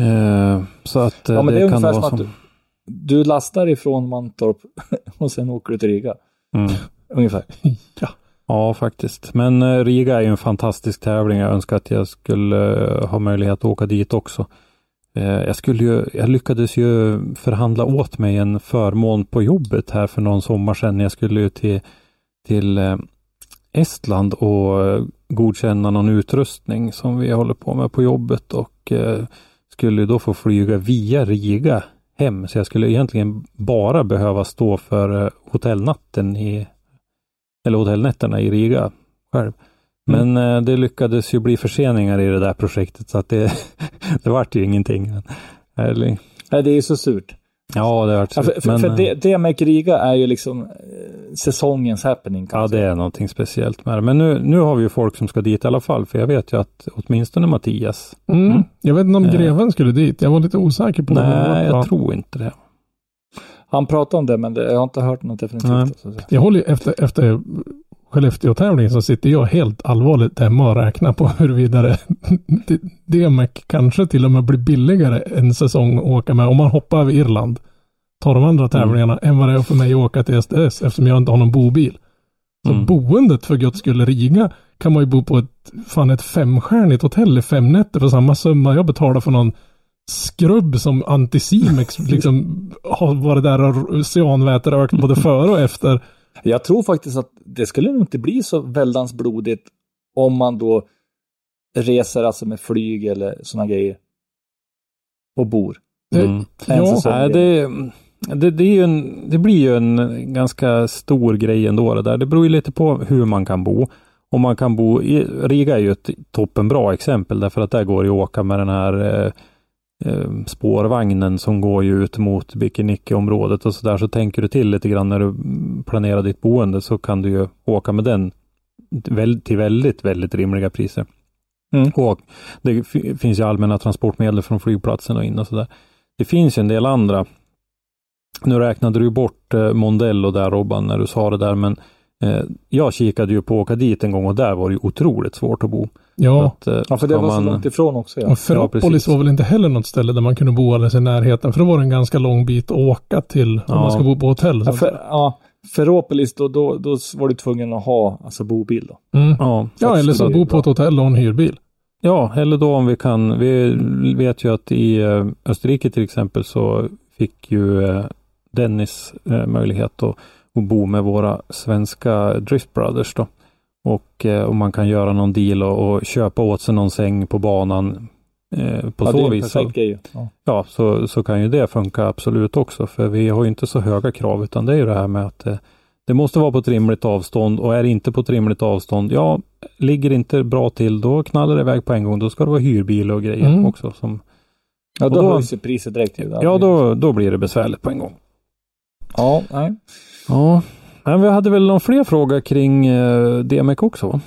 Eh, så att Ja, men det det, kan vara som att Du lastar ifrån Mantorp och sen åker du till Riga. Mm. Ungefär. Ja. Ja, faktiskt. Men eh, Riga är ju en fantastisk tävling. Jag önskar att jag skulle eh, ha möjlighet att åka dit också. Eh, jag, skulle ju, jag lyckades ju förhandla åt mig en förmån på jobbet här för någon sommar sedan. Jag skulle ju till, till Estland och godkänna någon utrustning som vi håller på med på jobbet och skulle då få flyga via Riga hem. Så jag skulle egentligen bara behöva stå för hotellnatten i eller hotellnätterna i Riga själv. Men eh, det lyckades ju bli förseningar i det där projektet så att det, det vart ju ingenting. Eller, Nej, det är så surt. ja, det vart Ja, så. för för, men, för eh, det, det med Riga är ju liksom eh, säsongens happening. kan Ja, det är någonting speciellt med det. Men nu, nu har vi ju folk som ska dit i alla fall, för jag vet ju att åtminstone Mattias. Mm. Jag vet inte om Eh. greven skulle dit. Jag var lite osäker på det. Nej, Ja. jag tror inte det. Han pratade om det, men det, jag har inte hört något definitivt. Nej. Så att säga. Jag håller efter, efter Skellefteå-tävlingen så sitter jag helt allvarligt hemma och räknar på huruvida det, DMEC kanske till och med blir billigare en säsong att åka med om man hoppar över Irland. Tar de andra tävlingarna än vad det är för mig att åka till SDS eftersom jag inte har någon bobil. Så Mm. boendet för guds skull Riga kan man ju bo på ett, fan ett femstjärnigt hotell i fem nätter för samma summa jag betalar för någon skrubb som Anticimex liksom har varit där och cyanväterökt både före och efter. Jag tror faktiskt att det skulle nog inte bli så väldans blodigt om man då reser alltså med flyg eller sådana grejer. Och bor. Mm. Ja. Nej, det, det, det, är ju en, det blir ju en ganska stor grej ändå det där. Det beror ju lite på hur man kan bo. Om man kan bo i Riga är ju ett toppenbra exempel därför att där går det att åka med den här eh, eh, spårvagnen som går ju ut mot Bikinicki-området och sådär. Så tänker du till lite grann när du mm, planerar ditt boende så kan du ju åka med den till väldigt, väldigt rimliga priser. Mm. Och det fi- finns ju allmänna transportmedel från flygplatsen och in och sådär. Det finns ju en del andra. Nu räknade du bort eh, Mondello där Robban när du sa det där men eh, jag kikade ju på att åka dit en gång och där var det otroligt svårt att bo. Ja, Att, eh, Ja, för det var så man- långt ifrån också. Ja. Ferropolis precis. var väl inte heller något ställe där man kunde bo alldeles i närheten. För det var en ganska lång bit att åka till om Ja. man ska bo på hotell. Ja, Så. för, ja, Ferropolis, då, då, då var du tvungen att ha alltså bobil då. Mm. Ja, Ja, eller så det bo på ett hotell och en hyrbil. Ja, eller då om vi kan, vi vet ju att i eh, Österrike till exempel så fick ju eh, Dennis möjlighet att, att bo med våra svenska Drift Brothers då. Och eh, om man kan göra någon deal och, och köpa åt sig någon säng på banan eh, på ja, så vis. Så. Ja. ja, så, så kan ju det funka absolut också. För vi har ju inte så höga krav utan det är ju det här med att eh, det måste vara på ett rimligt avstånd och är det inte på ett rimligt avstånd, ja, ligger det inte bra till, då knallar det iväg på en gång. Då ska det vara hyrbil och grejer Mm. också. Som, Ja, då, då- höjs ju priset direkt. ja, då, då blir det besvärligt på en gång. Ja, nej. Ja, men vi hade väl någon fler fråga kring eh, DMX också? va?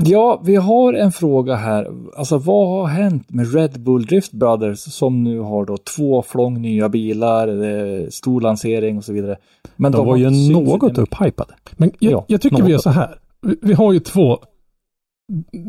Ja, vi har en fråga här. Alltså vad har hänt med Red Bull Drift Brothers som nu har då två flång nya bilar, eh, stor lansering och så vidare. Men De var ju något upphypade. Men jag, Ja, jag tycker vi är något. så här. Vi, vi har ju två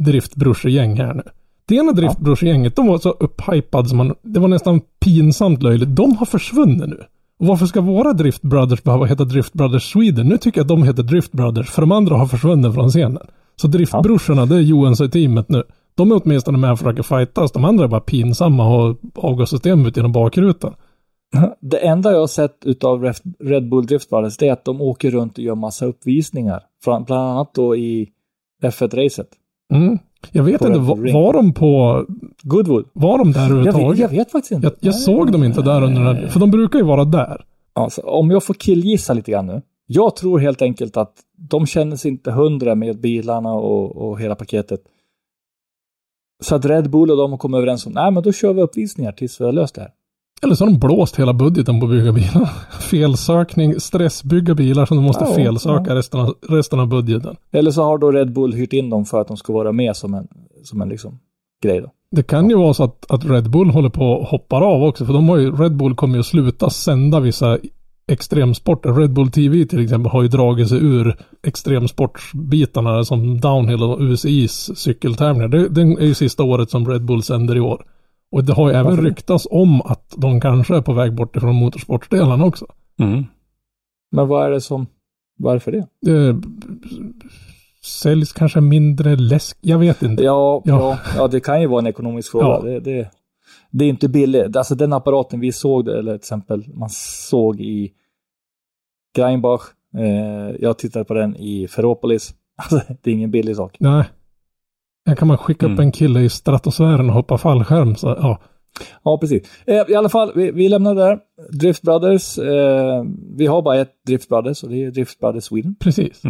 driftbrorsegäng här nu. Det ena driftbrorsgänget, de var så upphypade som man, det var nästan pinsamt löjligt. De har försvunnit nu. Och varför ska våra Drift Brothers behöva heta Drift Brothers Sweden? Nu tycker jag att de heter Drift Brothers, för de andra har försvunnit från scenen. Så driftbrorsorna, det är Johans och teamet nu. De är åtminstone med och försöker fightas. De andra är bara pinsamma och har avgassystem ut genom bakrutan. Det enda jag har sett utav Red Bull Drift Brothers det är att de åker runt och gör massa uppvisningar. Bland annat då i F1-racet. Mm. Jag vet inte, var, var de på, Goodwood. var de där Jag överhuvudtaget? vet, jag vet faktiskt inte. Jag, jag såg dem inte där under den här, för de brukar ju vara där. Alltså, om jag får killgissa lite grann nu. Jag tror helt enkelt att de känner sig inte hundra med bilarna och, och hela paketet. Så att Red Bull och de har kommit överens om, nej men då kör vi uppvisningar tills vi har löst det här. Eller så har de blåst hela budgeten på att bygga bilar. Felsökning, stressbygga bilar som de måste Ja, felsöka resten, av, resten av budgeten. Eller så har då Red Bull hyrt in dem för att de ska vara med som en, som en liksom grej då. Det kan ju vara så att, att Red Bull håller på och hoppar av också. För de har ju, Red Bull kommer ju att sluta sända vissa extremsporter. Red Bull TV till exempel har ju dragit sig ur extremsportsbitarna som downhill och UCIs cykeltävlingar. Det, det är ju sista året som Red Bull sänder i år. Och det har ju även ryktats om att de kanske är på väg bort ifrån motorsportdelarna också. Mm. Men vad är det som, varför det? Det säljs kanske mindre läsk. Jag vet inte. Ja, Ja. ja. Ja, det kan ju vara en ekonomisk fråga. Ja. Det, det, det är inte billigt. Alltså den apparaten vi såg, eller till exempel man såg i Greinbach. Eh, jag tittade på den i Ferropolis. Alltså, det är ingen billig sak. Nej. Här kan man skicka upp Mm. en kille i stratosfären och hoppa fallskärm. Så, ja. Ja, precis. Eh, I alla fall, vi, vi lämnar det där. Drift Brothers. Eh, vi har bara ett Drift Brothers och det är Drift Brothers Sweden. Precis.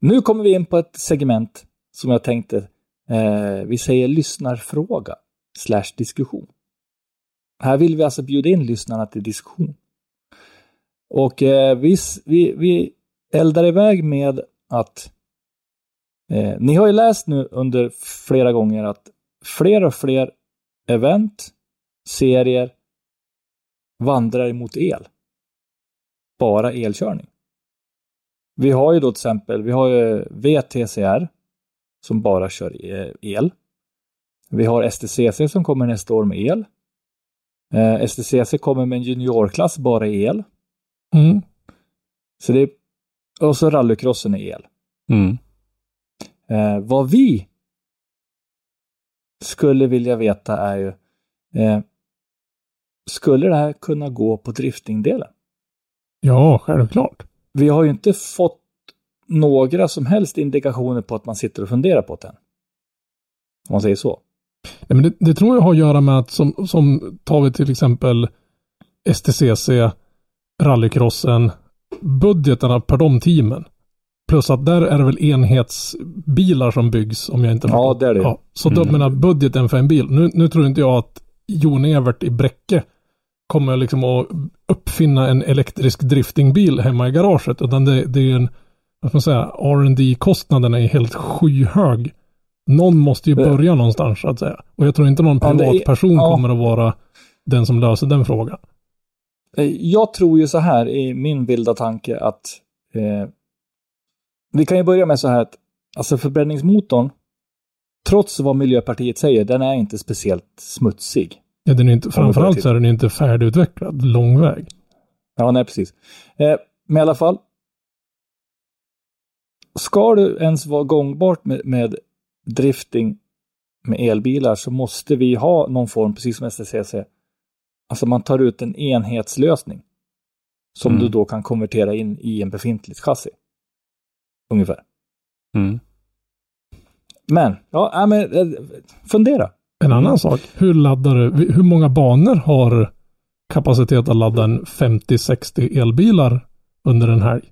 Nu kommer vi in på ett segment som jag tänkte, eh, vi säger lyssnarfråga slash diskussion. Här vill vi alltså bjuda in lyssnarna till diskussion. Och eh, vi, vi, vi eldar iväg med att eh, ni har ju läst nu under flera gånger att fler och fler event, serier vandrar emot el. Bara elkörning. Vi har ju då till exempel, vi har ju VTCR som bara kör eh, el. Vi har STCC som kommer nästa år med el. Eh, STCC kommer med en juniorklass bara i el. Mm. Så det är, och så rallycrossen är el. Mm. Eh, vad vi skulle vilja veta är ju, eh, skulle det här kunna gå på driftingdelen? Ja, självklart. Vi har ju inte fått några som helst indikationer på att man sitter och funderar på det än. Om man säger så. Ja, men det, det tror jag har att göra med att som, som tar vi till exempel STCC, rallycrossen, budgeterna per de teamen. Plus att där är det väl enhetsbilar som byggs om jag inte Ja, det är det. Ja, så då Mm. menar budgeten för en bil. Nu, nu tror inte jag att Jon Evert i Bräcke kommer liksom att uppfinna en elektrisk driftingbil hemma i garaget. Utan det, det är ju en, vad ska man säga, rd kostnaden är helt skyhög. Någon måste ju Det- börja någonstans så att säga. Och jag tror inte någon Ja, det är- privatperson ja. kommer att vara den som löser den frågan. Eh, Jag tror ju så här i min vilda tanke att eh, vi kan ju börja med så här att alltså förbränningsmotorn, trots vad Miljöpartiet säger, den är inte speciellt smutsig. Ja, den är inte, framförallt så är den inte färdigutvecklad lång väg. Ja, nej precis. Eh, men i alla fall, ska du ens vara gångbart med, med drifting med elbilar så måste vi ha någon form, precis som STCC. Alltså man tar ut en enhetslösning. Som Mm. du då kan konvertera in i en befintligt chassi. Ungefär. Mm. Men, ja, ja men eh, fundera. En annan sak. Hur laddar du? Hur många banor har kapacitet att ladda en 50-60 elbilar under en helg?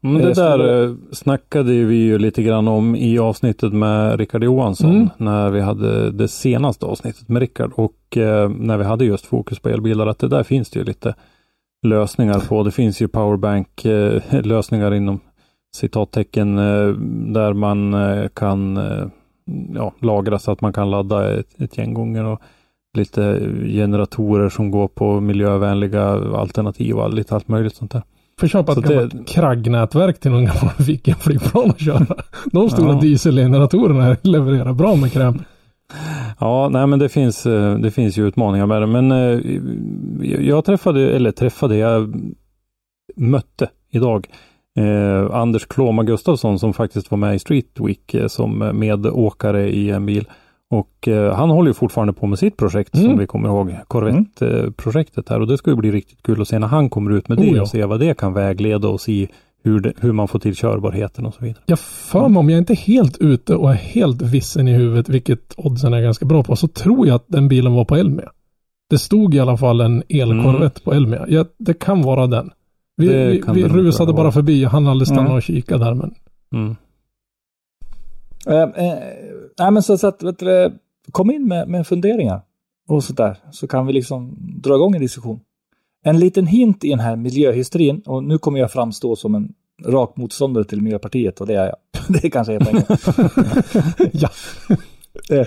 Men det där eh, snackade vi ju lite grann om i avsnittet med Rickard Johansson. Mm. När vi hade det senaste avsnittet med Rickard. Och eh, när vi hade just fokus på elbilar. Att det där finns det ju lite lösningar på. Det finns ju powerbank eh, lösningar inom citattecken. Eh, där man eh, kan eh, ja, lagra så att man kan ladda ett, ett gäng gånger. Och lite generatorer som går på miljövänliga alternativ och lite allt möjligt sånt där. Får köpa ett det- kraggnätverk till någon gammal Viggen-flygplan och köra. De stora Ja. dieselgeneratorerna levererar bra med kräm. Ja, nej men det finns, det finns ju utmaningar med det. Men jag träffade, eller träffade, jag mötte idag eh, Anders Kloma Gustafsson som faktiskt var med i Street Week eh, som medåkare i en bil. Och eh, han håller ju fortfarande på med sitt projekt Mm. som vi kommer ihåg, Corvette-projektet här. Och det ska ju bli riktigt kul att se när han kommer ut med det Oh ja. och se vad det kan vägleda oss i hur, det, hur man får till körbarheten och så vidare. Jag för mig, om jag inte är helt ute och är helt vissen i huvudet, vilket oddsen är ganska bra på, så tror jag att den bilen var på Elmia. Det stod i alla fall en elkorvett på Elmia. Ja, det kan vara den. Vi, vi, vi rusade vara. bara förbi. Han hade stannat Mm. och kikat där, men Mm. Eh, eh, nej men så, så att, vet du, kom in med, med funderingar och sådär. Så kan vi liksom dra igång en diskussion. En liten hint i den här miljöhysterin, och nu kommer jag framstå som en rak motståndare till Miljöpartiet och det är jag. Det är kanske är poängen. ja. Eh,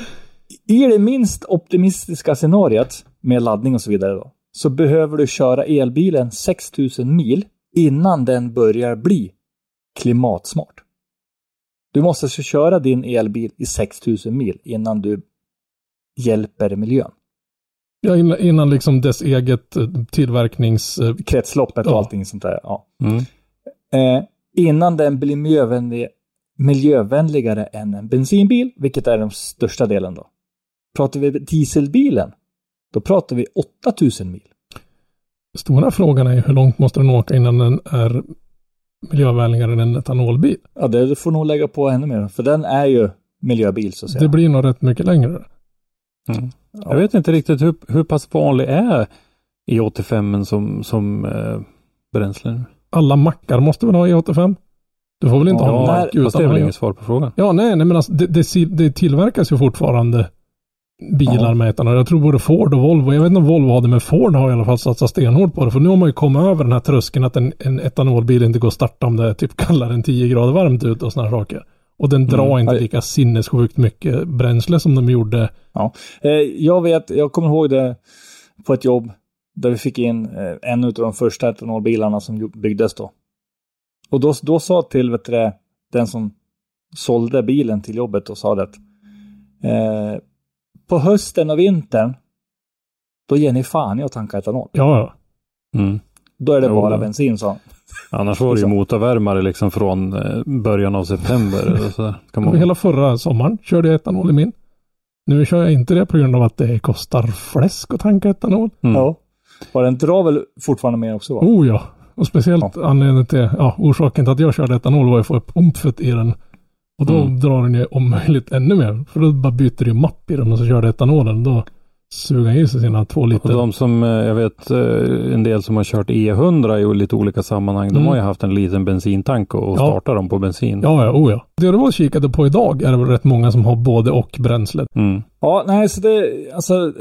I det minst optimistiska scenariot med laddning och så vidare då, så behöver du köra elbilen 6000 mil innan den börjar bli klimatsmart. Du måste alltså köra din elbil i 6000 mil innan du hjälper miljön. ja innan, liksom dess eget eh, tillverknings... eh, Kretsloppet och Ja. allting sånt där. Ja. Mm. Eh, innan den blir miljövänlig, miljövänligare än en bensinbil, vilket är den största delen då. Pratar vi dieselbilen, då pratar vi 8000 mil. Stora frågan är ju hur långt måste den åka innan den är miljövänligare än en etanolbil? Ja, det får nog lägga på ännu mer, för den är ju miljöbil så att säga. Det blir nog rätt mycket längre. Mm. Jag vet inte riktigt hur, hur pass vanlig är E85 som, som eh, bränsle nu? Alla mackar måste väl ha E85? Du får väl inte Ja, ha en mack Fast det är utan väl inget svar på frågan. Ja, nej, nej men alltså, det, det, det tillverkas ju fortfarande bilar Ja. med etanol. Jag tror både Ford och Volvo, jag vet inte om Volvo har det, men Ford har i alla fall satsat stenhårt på det. För nu har man ju kommit över den här tröskeln att en, en etanolbil inte går att starta om det är typ kallare än 10 grader varmt ute och sådana saker. Och den drar Mm. inte Ja. lika sinnessjukt mycket bränsle som de gjorde. Eh, jag vet, jag kommer ihåg det på ett jobb där vi fick in eh, en av de första etanolbilarna som byggdes då. Och då, då sa till vet du, den som sålde bilen till jobbet och sa det att eh, på hösten och vintern då ger ni fan i att tanka etanol. Ja, ja. Mm. Då är det Jo, bara då. bensin, han. Annars var det ju motorvärmare liksom från eh, början av september. så. Kan man... Hela förra sommaren körde jag etanol i min. Nu kör jag inte det på grund av att det kostar fläsk att tanka etanol. Mm. Ja. Och den drar väl fortfarande mer också va? Oh ja. Och speciellt anledningen till, ja, orsaken till att jag körde etanol var ju att få upp omfet i den. Och då Mm. drar den ju om möjligt ännu mer. För då bara byter du mapp i den och så kör du etanolen. Då suger han i sig sina två Och liter. de som, eh, jag vet eh, en del som har kört E100 i lite olika sammanhang, de Mm. har ju haft en liten bensintank och, och Ja. startar dem på bensin. Ja, ja, oh ja. Det du var och kikade på idag är det väl rätt många som har både och bränslet. Mm. Ja, nej, så det, alltså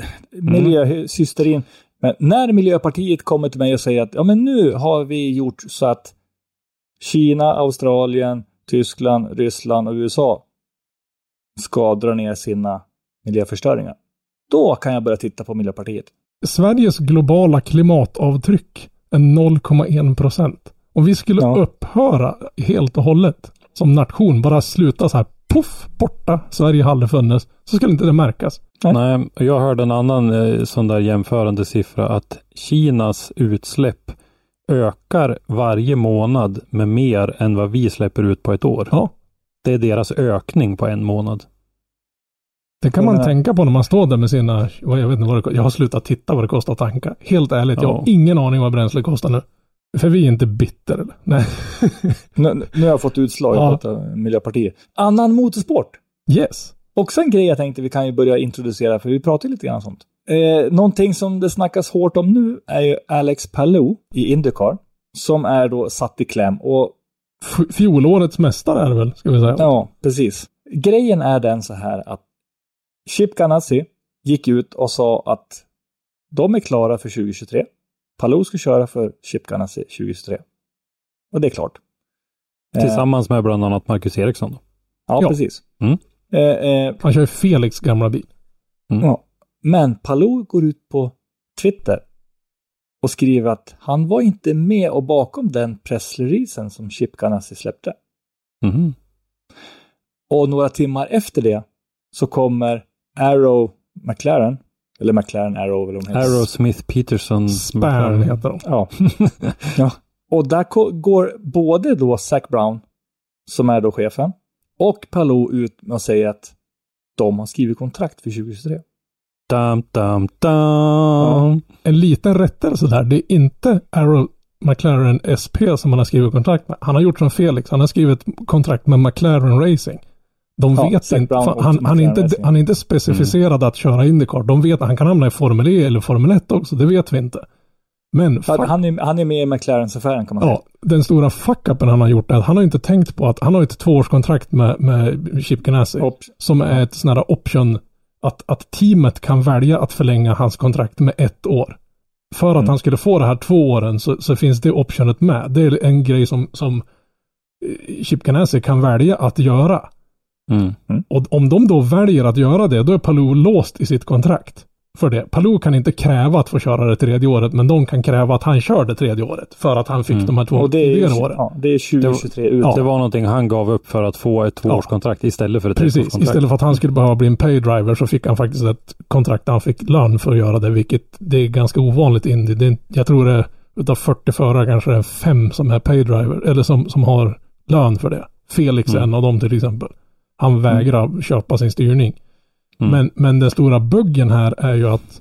miljöhysterin. Men när Miljöpartiet kommer till mig och säger att ja, men nu har vi gjort så att Kina, Australien, Tyskland, Ryssland och USA ska dra ner sina miljöförstöringar. Då kan jag börja titta på Miljöpartiet. Sveriges globala klimatavtryck är 0,1 procent. Om vi skulle Ja. upphöra helt och hållet som nation, bara sluta så här, puff, borta, Sverige hade funnits, så skulle inte det märkas. Nej, jag hörde en annan eh, sån där jämförande siffra att Kinas utsläpp ökar varje månad med mer än vad vi släpper ut på ett år. Ja. Det är deras ökning på en månad. Det kan man tänka på när man står där med sina, jag vet inte vad det. Jag har slutat titta vad det kostar att tanka. Helt ärligt, jag har Ja. ingen aning vad bränsle kostar nu. För vi är inte bitter eller? Nej. Nu, nu har jag fått utslag, jag Ja. pratar Miljöpartiet. Annan motorsport. Yes. Också en grej jag tänkte vi kan ju börja introducera, för vi pratar lite grann om sånt. Eh, någonting som det snackas hårt om nu är ju Alex Palou i Indycar, som är då satt i kläm. Och F- fjolårets mästare är det väl, ska vi säga. ja, precis. Grejen är den så här att Chip Ganassi gick ut och sa att de är klara för 2023. Palou ska köra för Chip Ganassi 2023. Och det är klart. Eh, Tillsammans med bland annat Marcus Eriksson. Då. Ja, Ja. precis. Mm. Eh, eh, Han kör Felix gamla bil. Ja. Men Palou går ut på Twitter och skriver att han var inte med och bakom den pressreleasen som Chip Ganassi släppte. Mhm. Och några timmar efter det så kommer Arrow McLaren, eller McLaren Arrow eller vad de heter. Arrow Smith Peterson. Spärn heter de. Ja. ja. Och där går både då Zac Brown, som är då chefen, och Palou ut att säga att de har skrivit kontrakt för 2023. Dam, dam, dam. En liten rättelse där. Det är inte Arrow McLaren SP som han har skrivit kontrakt med. Han har gjort som Felix. Han har skrivit kontrakt med McLaren Racing. De Ja, vet inte. Han, han, är inte han är inte specificerad att köra Indycar. De vet att han kan hamna i Formel E eller Formel 1 också. Det vet vi inte. Men Han, är, han är med i McLarens-affären kan man säga. ja, den stora fuck-upen han har gjort är att han har inte tänkt på att han har ett tvåårskontrakt med, med Chip Ganassi. Och, som är ett sån här option att, att teamet kan välja att förlänga hans kontrakt med ett år. För att Mm. han skulle få det här två åren så, så finns det optionet med. Det är en grej som, som eh, Chip Ganassi kan välja att göra. Mm. Och om de då väljer att göra det, då är Palou låst i sitt kontrakt. För det. Palou kan inte kräva att få köra det tredje året, men de kan kräva att han kör det tredje året. För att han fick Mm. de här två och det är, tidigare ju, åren. ja, det är 2023 ut. Ja. Det var någonting han gav upp för att få ett tvåårskontrakt istället för ett Precis, istället för att han skulle behöva bli en paydriver så fick han faktiskt ett kontrakt där han fick lön för att göra det, vilket det är ganska ovanligt i Indy. Det är, jag tror det utav 40 förare kanske det är fem som är paydriver, eller som, som har lön för det. Felix är Mm. en av dem till exempel. Han vägrar köpa sin styrning. Mm. Men, men den stora buggen här är ju att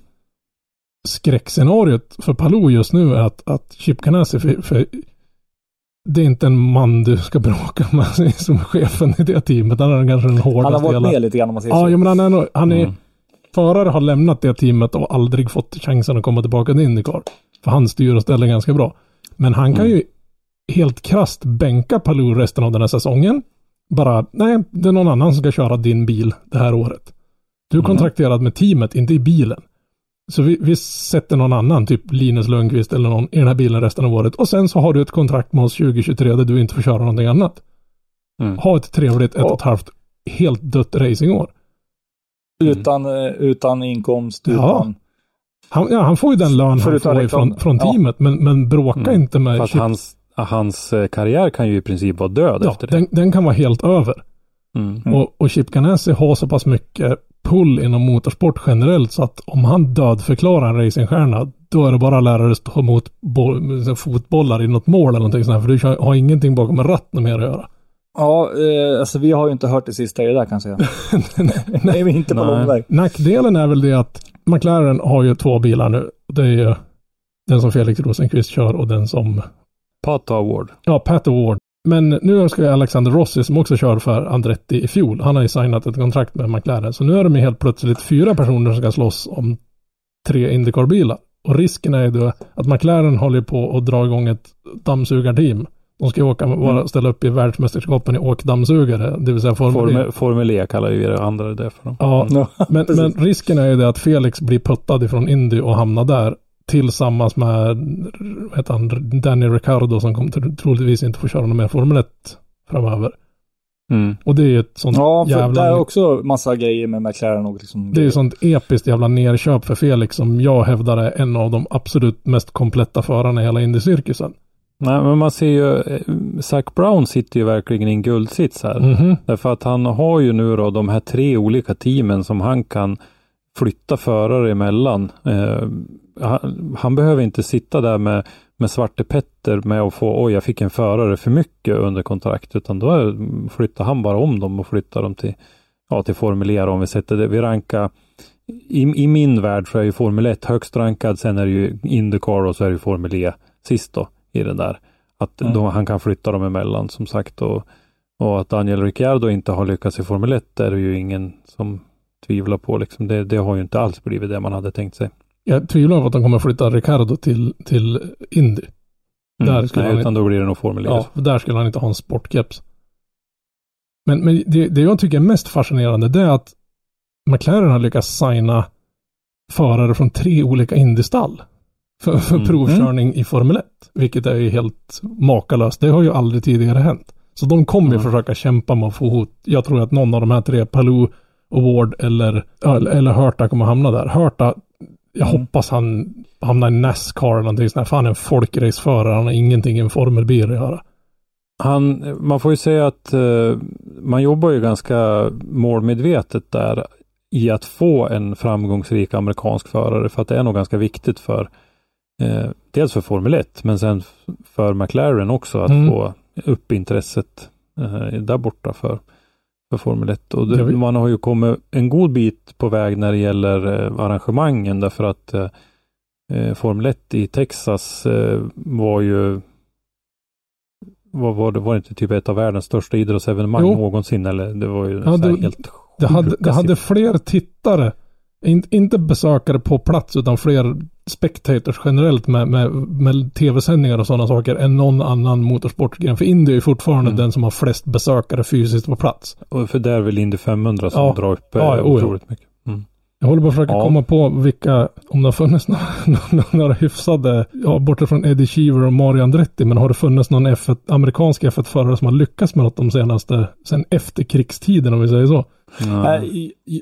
skräckscenariot för Palou just nu är att, att Chip Ganassi, för, för det är inte en man du ska bråka med som chefen i det teamet. Han är kanske den hårdaste Han har varit hela- med lite grann om man säger Ja, så. jo, men han är, nog- han är Mm. förare har lämnat det teamet och aldrig fått chansen att komma tillbaka till Indycar. För han styr och ställer ganska bra. Men han kan Mm. ju helt krasst bänka Palou resten av den här säsongen. Bara, nej, det är någon annan som ska köra din bil det här året. Du är Mm. kontrakterad med teamet, inte i bilen. Så vi, vi sätter någon annan, typ Linus Lundqvist eller någon, i den här bilen resten av året. Och sen så har du ett kontrakt med oss 2023 där du inte får köra någonting annat. Mm. Ha ett trevligt ett och ett halvt helt dött racingår. Utan, eh, utan inkomst, Ja. utan... Han, ja, han får ju den lön han Förutom får reklam. ifrån, från Ja. teamet, men, men bråka Mm. inte med Fast Chip. hans, hans eh, karriär kan ju i princip vara död ja, efter det. den, den kan vara helt över. Mm. Mm. Och, och Chip Ganassi har så pass mycket pull inom motorsport generellt så att om han dödförklarar en racingstjärna då är det bara att lära dig att stå emot bo- fotbollar i något mål eller någonting sånt här, för du har ingenting bakom en ratt mer att göra. Ja, eh, alltså vi har ju inte hört det sista i det där kan jag säga. Nej, vi är inte på Nej. lång väg. Nackdelen är väl det att McLaren har ju två bilar nu. Det är ju den som Felix Rosenqvist kör och den som Pat Award. Ja, Pat Award. Men nu ska ju Alexander Rossi som också kör för Andretti i fjol. Han har ju signat ett kontrakt med McLaren. Så nu är de ju helt plötsligt fyra personer som ska slåss om tre Indycar-bilar. Och risken är ju då att McLaren håller på att dra igång ett dammsugarteam. De ska ju åka, vara, ställa upp i världsmästerskapen i åkdammsugare, det vill säga Formel E. Formel, E kallar ju det andra det för. Dem. Ja, Ja, men, men risken är ju det att Felix blir puttad ifrån Indy och hamnar där. Tillsammans med heter han, Danny Ricardo som kommer tro- troligtvis inte får köra någon mer Formel 1 framöver. Mm. Och det är ju ett sånt Ja, jävla... det är också massa grejer med McLaren och liksom... det är ju sånt episkt jävla nerköp för Felix som jag hävdar är en av de absolut mest kompletta förarna i hela Indy-cirkusen. Nej, men man ser ju, eh, Zac Brown sitter ju verkligen i en guldsits här. Mhm. Därför att han har ju nu då de här tre olika teamen som han kan flytta förare emellan. Eh, han, han behöver inte sitta där med, med Svarte Petter med att få, oj jag fick en förare för mycket under kontrakt, utan då flyttar han bara om dem och flyttar dem till, ja, till Formel E om vi sätter det. Vi rankar i, I min värld så är ju Formel 1 högst rankad, sen är det ju Indycar och så är det ju Formel E sist då i den där. Att mm. då, han kan flytta dem emellan som sagt och, och att Daniel Ricciardo inte har lyckats i Formel 1 är det ju ingen som tvivlar på. Liksom. Det, det har ju inte alls blivit det man hade tänkt sig. Jag tvivlar på att de kommer flytta Ricardo till, till Indy. Mm. Där skulle Nej, han, utan då blir det nog Formel 1. Ja, där skulle han inte ha en sportkeps. Men, men det, det jag tycker är mest fascinerande det är att McLaren har lyckats signa förare från tre olika Indy-stall för, för mm. provkörning i Formel 1. Vilket är ju helt makalöst. Det har ju aldrig tidigare hänt. Så de kommer ju mm. försöka kämpa med att få hot. Jag tror att någon av de här tre, Palou, Award eller, eller Hörta kommer hamna där. Hörta, jag mm. hoppas han hamnar i Nascar eller någonting sånt. För han är en folkraceförare. Han har ingenting i en formelbil att göra. Han, man får ju säga att uh, man jobbar ju ganska målmedvetet där i att få en framgångsrik amerikansk förare för att det är nog ganska viktigt för eh, dels för Formel 1 men sen för McLaren också att mm. få upp intresset eh, där borta för, för Formel 1. Och det, man har ju kommit en god bit på väg när det gäller eh, arrangemangen därför att eh, eh Formel 1 i Texas eh, var ju vad var det, var det inte typ ett av världens största idrottsevenemang jo. någonsin eller det var ju ja, det, helt det hade, det hade fler tittare, in, inte besökare på plats utan fler spectators generellt med, med, med tv-sändningar och sådana saker än någon annan motorsportgren. För Indy är fortfarande mm. den som har flest besökare fysiskt på plats. Och för det är väl Indy 500 som ja. drar upp ja, eh, otroligt ja. mycket. Mm. Jag håller på att försöka ja. komma på vilka, om det har funnits några, några hyfsade, ja borta från Eddie Cheever och Mario Andretti, men har det funnits någon F1, amerikansk F1-förare som har lyckats med något de senaste, sen efterkrigstiden om vi säger så? Mm. Äh,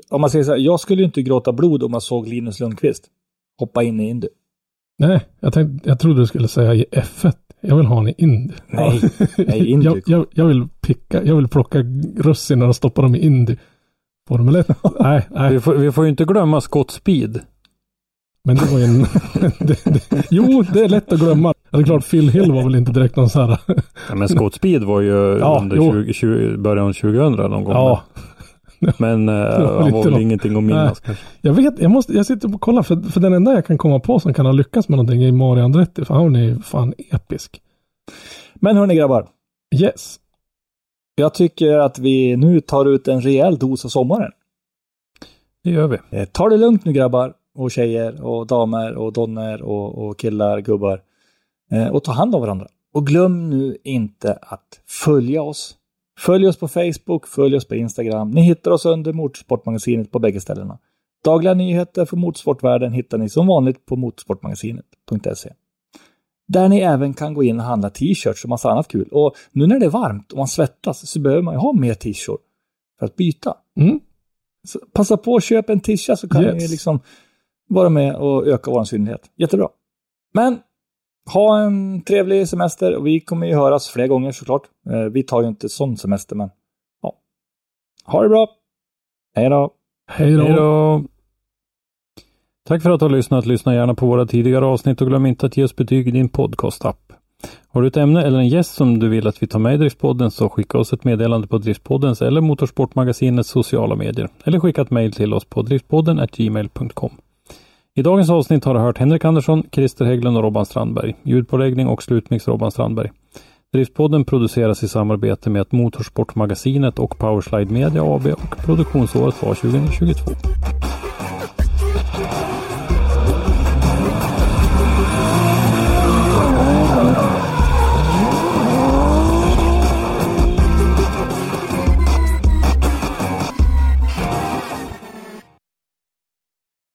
om man säger så här, jag skulle inte gråta blod om jag såg Linus Lundqvist hoppa in i Indy. Nej, jag, tänkte, jag trodde du skulle säga i F1. Jag vill ha honom i Indy. Nej, nej Indy. jag, jag, jag, vill picka, jag vill plocka russinen och stoppa dem i Indy. Formel 1? nej, nej. Vi får, vi får ju inte glömma Scott Speed. Men det var ju en... det, det, jo, det är lätt att glömma. Det är klart, Phil Hill var väl inte direkt någon så här... ja, men Scott Speed var ju ja, under 20, 20, början av 2000 någon gång. Ja, men uh, han var väl ingenting att minnas kanske. Jag vet, jag, måste, jag sitter och kollar för, för den enda jag kan komma på som kan ha lyckats med någonting är Mario Andretti. För han är fan episk. Men hörni grabbar. Yes. Jag tycker att vi nu tar ut en rejäl dos av sommaren. Det gör vi. Eh, ta det lugnt nu grabbar och tjejer och damer och donner och, och killar, gubbar. Eh, och ta hand om varandra. Och glöm nu inte att följa oss Följ oss på Facebook, följ oss på Instagram. Ni hittar oss under Motorsportmagasinet på bägge ställena. Dagliga nyheter för motorsportvärlden hittar ni som vanligt på motorsportmagasinet.se. Där ni även kan gå in och handla t-shirts och massa annat kul. Och nu när det är varmt och man svettas så behöver man ju ha mer t-shirts för att byta. Mm. Passa på att köpa en tisha så kan yes. ni liksom vara med och öka vår synlighet. Jättebra. Men ha en trevlig semester och vi kommer ju höras fler gånger såklart. Eh, vi tar ju inte sån semester men ja. Ha det bra! Hej då! Hej då! Tack för att du har lyssnat. Lyssna gärna på våra tidigare avsnitt och glöm inte att ge oss betyg i din podcast-app. Har du ett ämne eller en gäst som du vill att vi tar med i Driftspodden så skicka oss ett meddelande på Driftpoddens eller Motorsportmagasinets sociala medier. Eller skicka ett mejl till oss på driftpodden gmail.com. I dagens avsnitt har du hört Henrik Andersson, Christer Hägglund och Robban Strandberg. Ljudpåläggning och slutmix Robban Strandberg. Driftpodden produceras i samarbete med Motorsportmagasinet och Powerslide Media AB och produktionsåret var 2022.